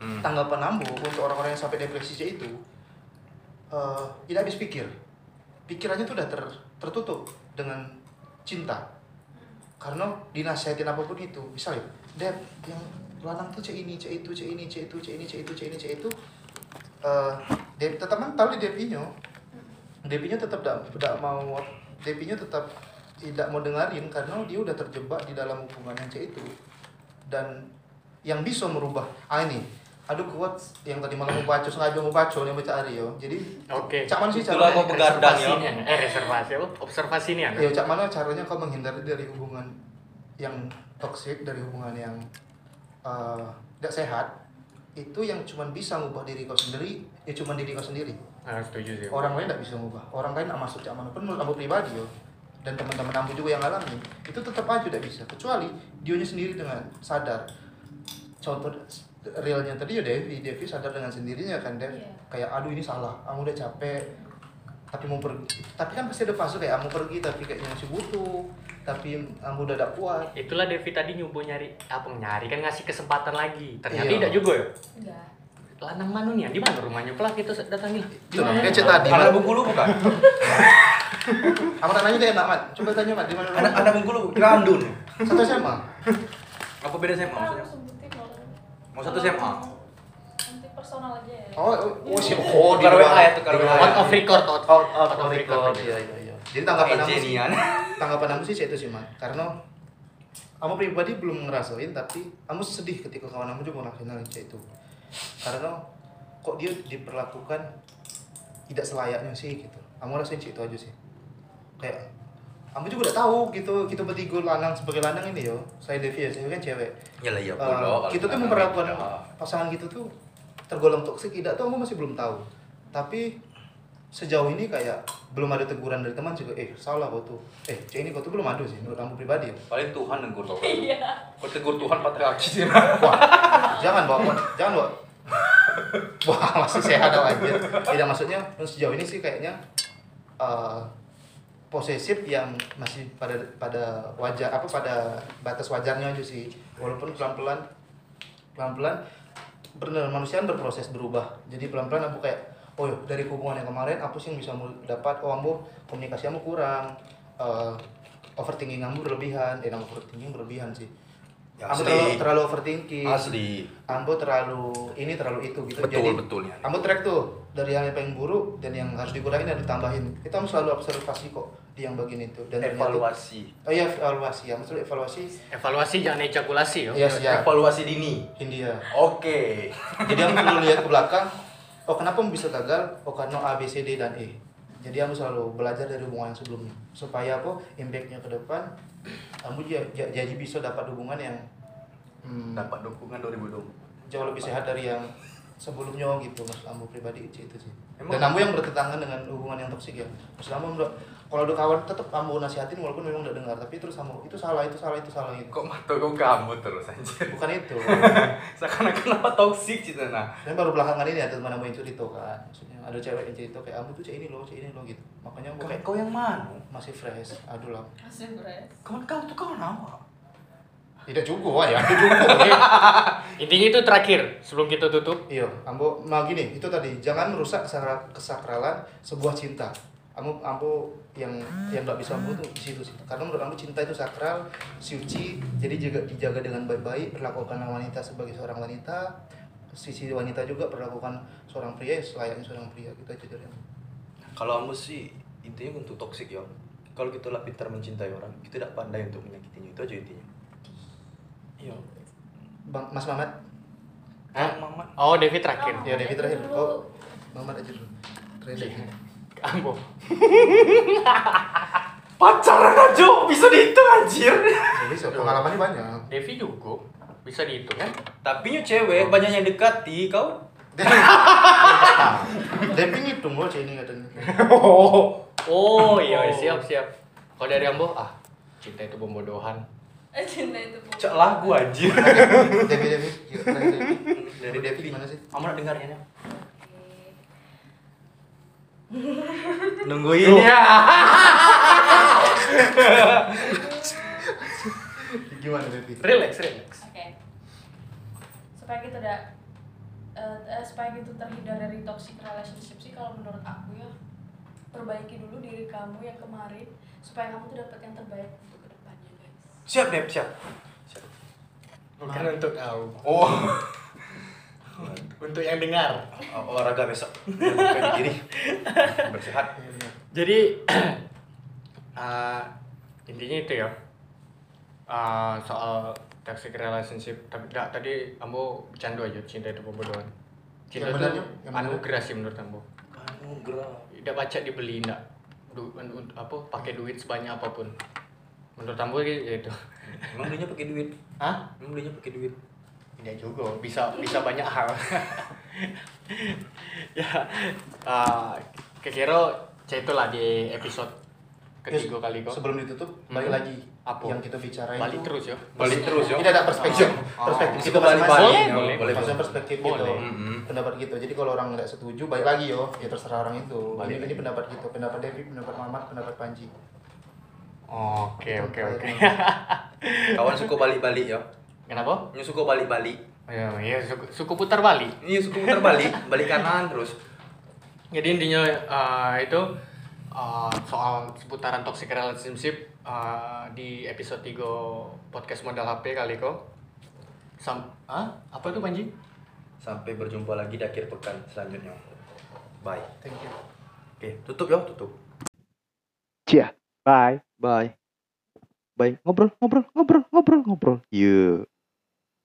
Hmm. tanggapan Ambo untuk orang-orang yang sampai depresi itu eh, tidak habis pikir pikirannya tuh udah ter- tertutup dengan cinta karena dinasihatin apa pun itu misalnya Dep yang lanang tuh cek ini cek itu cek ini cek itu cek ini cek itu cek ini cek itu eh Dep tetap mental di Depinya Depinya tetap tidak tidak mau Depinya tetap tidak mau dengerin karena dia udah terjebak di dalam hubungan yang cek itu dan yang bisa merubah ah ini aduh kuat yang tadi malam mau baca sengaja mau baca nih baca Aryo jadi Oke. cak mana sih caranya kau begadang ya. Observasinya. Eh reservasi apa? Observasi ini ya cak mana caranya kau menghindari dari hubungan yang toksik dari hubungan yang eh, tidak sehat itu yang cuma bisa ngubah diri kau sendiri ya cuma diri kau sendiri. Nah, setuju sih. orang lain tidak bisa ngubah. Orang lain tidak masuk cak mana pun aku pribadi yo. Dan teman-teman aku juga yang ngalamin itu tetap aja tidak bisa. Kecuali dionya sendiri dengan sadar. Contoh realnya tadi ya Devi. Devi sadar dengan sendirinya kan Dev. Iya. kayak aduh ini salah. Kamu udah capek tapi mau pergi tapi kan pasti ada fase kayak kamu pergi tapi kayaknya masih butuh tapi kamu udah tidak kuat Itulah Devi tadi nyoba nyari apa nyari kan ngasih kesempatan lagi. Ternyata Iya. tidak juga ya. Enggak. Lanang mana nih? Di mana rumahnya? Pelak itu lah dia cek tadi Anak Mat. Bengkulu bukan? [laughs] apa nanya dia enak mat coba tanya mat di mana Anak anak Bengkulu Grandun. satu SMA Apa beda SMA maksudnya? Mau satu SMA? Personal aja ya. oh oh, oh sih oh Tukar WA ya, tukar di WA. luar. Out of record, out, out out out of record. record iya iya iya. Jadi tanggapan aku sih tanggapan aku sih itu sih man karena kamu pribadi belum ngerasain tapi kamu sedih ketika kawan kamu juga ngerasain hal itu. Karena kok dia diperlakukan tidak selayaknya sih gitu. Kamu rasain sih itu aja sih. Kayak kamu juga udah tahu gitu kita bertiga lanang sebagai lanang ini yo. Saya Devi ya saya kan cewek. Ya lah iya Eh, kita tuh memperlakukan pasangan gitu tuh tergolong toksik tidak tuh aku masih belum tahu tapi sejauh ini kayak belum ada teguran dari teman juga eh salah kau tuh eh cek ini kau tuh belum ada sih menurut kamu pribadi ya Paling Tuhan negur kau. Iya. Kau tegur Tuhan patriarki sih. wah jangan bawa jangan bawa wah masih sehat aja tidak maksudnya sejauh ini sih kayaknya eh, posesif yang masih pada pada wajar apa pada batas wajarnya aja sih walaupun pelan pelan pelan pelan benar manusia kan berproses berubah. Jadi pelan pelan aku kayak oh ya dari hubungan yang kemarin apa sih yang bisa dapat? Oh ambo komunikasi kamu kurang. Eh, overthinking kamu berlebihan. Eh nama overthinking berlebihan sih. Ya, Ambo terlalu, terlalu overthinking. Asli. Ambo terlalu ini terlalu itu gitu. Betul jadi betul ya. Ambo track tuh dari yang paling buruk dan yang harus dikurangin dan ditambahin. Kita harus selalu observasi kok di yang bagian itu dan ternyata- Evaluasi. oh iya evaluasi ya maksudnya evaluasi Evaluasi jangan ejakulasi ya. Iya, siap. Evaluasi dini. India Oke. jadi aku selalu lihat ke belakang oh kenapa bisa gagal oh karena A B C D dan E jadi aku selalu belajar dari hubungan yang sebelumnya supaya apa impactnya ke depan kamu ja- ja- jadi bisa dapat hubungan yang hmm, Dapat dukungan 2020. jauh lebih sehat dari yang sebelumnya gitu maksud ambo pribadi itu, itu sih Emang- dan ambo yang bertentangan dengan hubungan yang toksik ya ambo udah kalau udah kawan tetap ambo nasihatin walaupun memang udah dengar tapi terus ambo itu salah itu salah itu salah gitu Kok mata kau kamu terus anjir. bukan itu [laughs] Seakan-akan apa toksik sih nah. saya baru belakangan ini ada teman yang cerita kan maksudnya ada cewek yang cerita kayak ambo tuh cek ini loh cek ini loh gitu makanya Kau, kayak kau yang mana? masih fresh aduh lah Asli beres. Kawan kau tuh kawan apa? tidak juga wah ya itu juga ya. Intinya itu terakhir sebelum kita tutup. Iya, ambo nah gini, itu tadi jangan merusak kesakra- kesakralan sebuah cinta. Ambo ambo yang yang nggak bisa ambo tuh di situ sih. Karena menurut ambo cinta itu sakral, suci, jadi jaga dijaga dengan baik-baik, perlakukan wanita sebagai seorang wanita, sisi wanita juga perlakukan seorang pria ya selayaknya seorang pria gitu aja dari aku. Kalau kamu sih intinya untuk toxic ya. Kalau kita lah pintar mencintai orang, kita tidak pandai untuk menyakitinya itu aja intinya. Iya. Bang Mas Mamat Hah? Mamat. Oh, Devi terakhir. ya Devi terakhir oh Mamat aja dulu terakhir. Ambo. [laughs] Pacaran aja bisa dihitung anjir. Ya, bisa pengalamannya banyak Devi juga bisa dihitung kan? Tapi nyu cewek banyak yang dekati kau. [laughs] Devi ngitung loh ini katanya Oh, [laughs] oh iya siap siap. Kalau dari Ambo, ah cinta itu pembodohan. Eh, cinta itu bu. Cek lagu anjir. Devi Devi Dari Devi gimana sih Kamu nak dengarnya? Nungguin ya. [laughs] gimana Devi Relax, relax. Oke. Supaya kita tidak eh, eh, supaya kita terhindar dari toxic relationship sih kalau menurut aku ya perbaiki dulu diri kamu yang kemarin supaya kamu tuh dapat yang terbaik untuk ke depannya guys. Siap, Dep, siap. Siap. Bukan untuk kau. Oh. Untuk yang dengar. Olahraga besok. Diri. [laughs] Bersehat. Jadi uh, [clears throat] intinya itu ya. Uh, soal toxic relationship tapi enggak tadi ambo bercanda aja cinta itu pembodohan cinta Yang itu anugerah sih menurut ambo Anugerah. tidak baca dibeli enggak du, apa pakai duit sebanyak apa pun menurut ambo gitu Emang belinya pakai duit? Hah? Emang belinya pakai duit? Tidak juga, bisa bisa banyak hal. [laughs] ya, uh, kira itulah di episode ketiga kali kok. sebelum ditutup balik Hmm. lagi Apa? yang kita bicarain Balik tuh- terus ya. Balik terus ya. tidak ada perspektif Oh. perspektif Oh. kita Balik-balik. masing-masing Boleh, Ya, boleh. boleh. Maksudnya perspektif Boleh. gitu Mm-mm. pendapat gitu jadi kalau orang nggak setuju balik lagi yo ya terserah orang itu Balik. ini, ini pendapat gitu pendapat Devi pendapat Mamat pendapat Panji Oke, Itu oke, oke. [laughs] Kawan suka balik-balik ya. Kenapa? Nyu suka balik-balik. Ya, ya suku, suku putar balik. Ini suka putar balik, balik kanan terus. Jadi intinya uh, itu uh, soal seputaran toxic relationship uh, di episode 3 podcast modal HP kali kok. Sam ah, apa itu Panji? Sampai berjumpa lagi di akhir pekan selanjutnya. Bye. thank you Oke, tutup ya, tutup. Cia. Bye. Bye. Bye. Ngobrol, ngobrol, ngobrol, ngobrol, ngobrol. Yuk.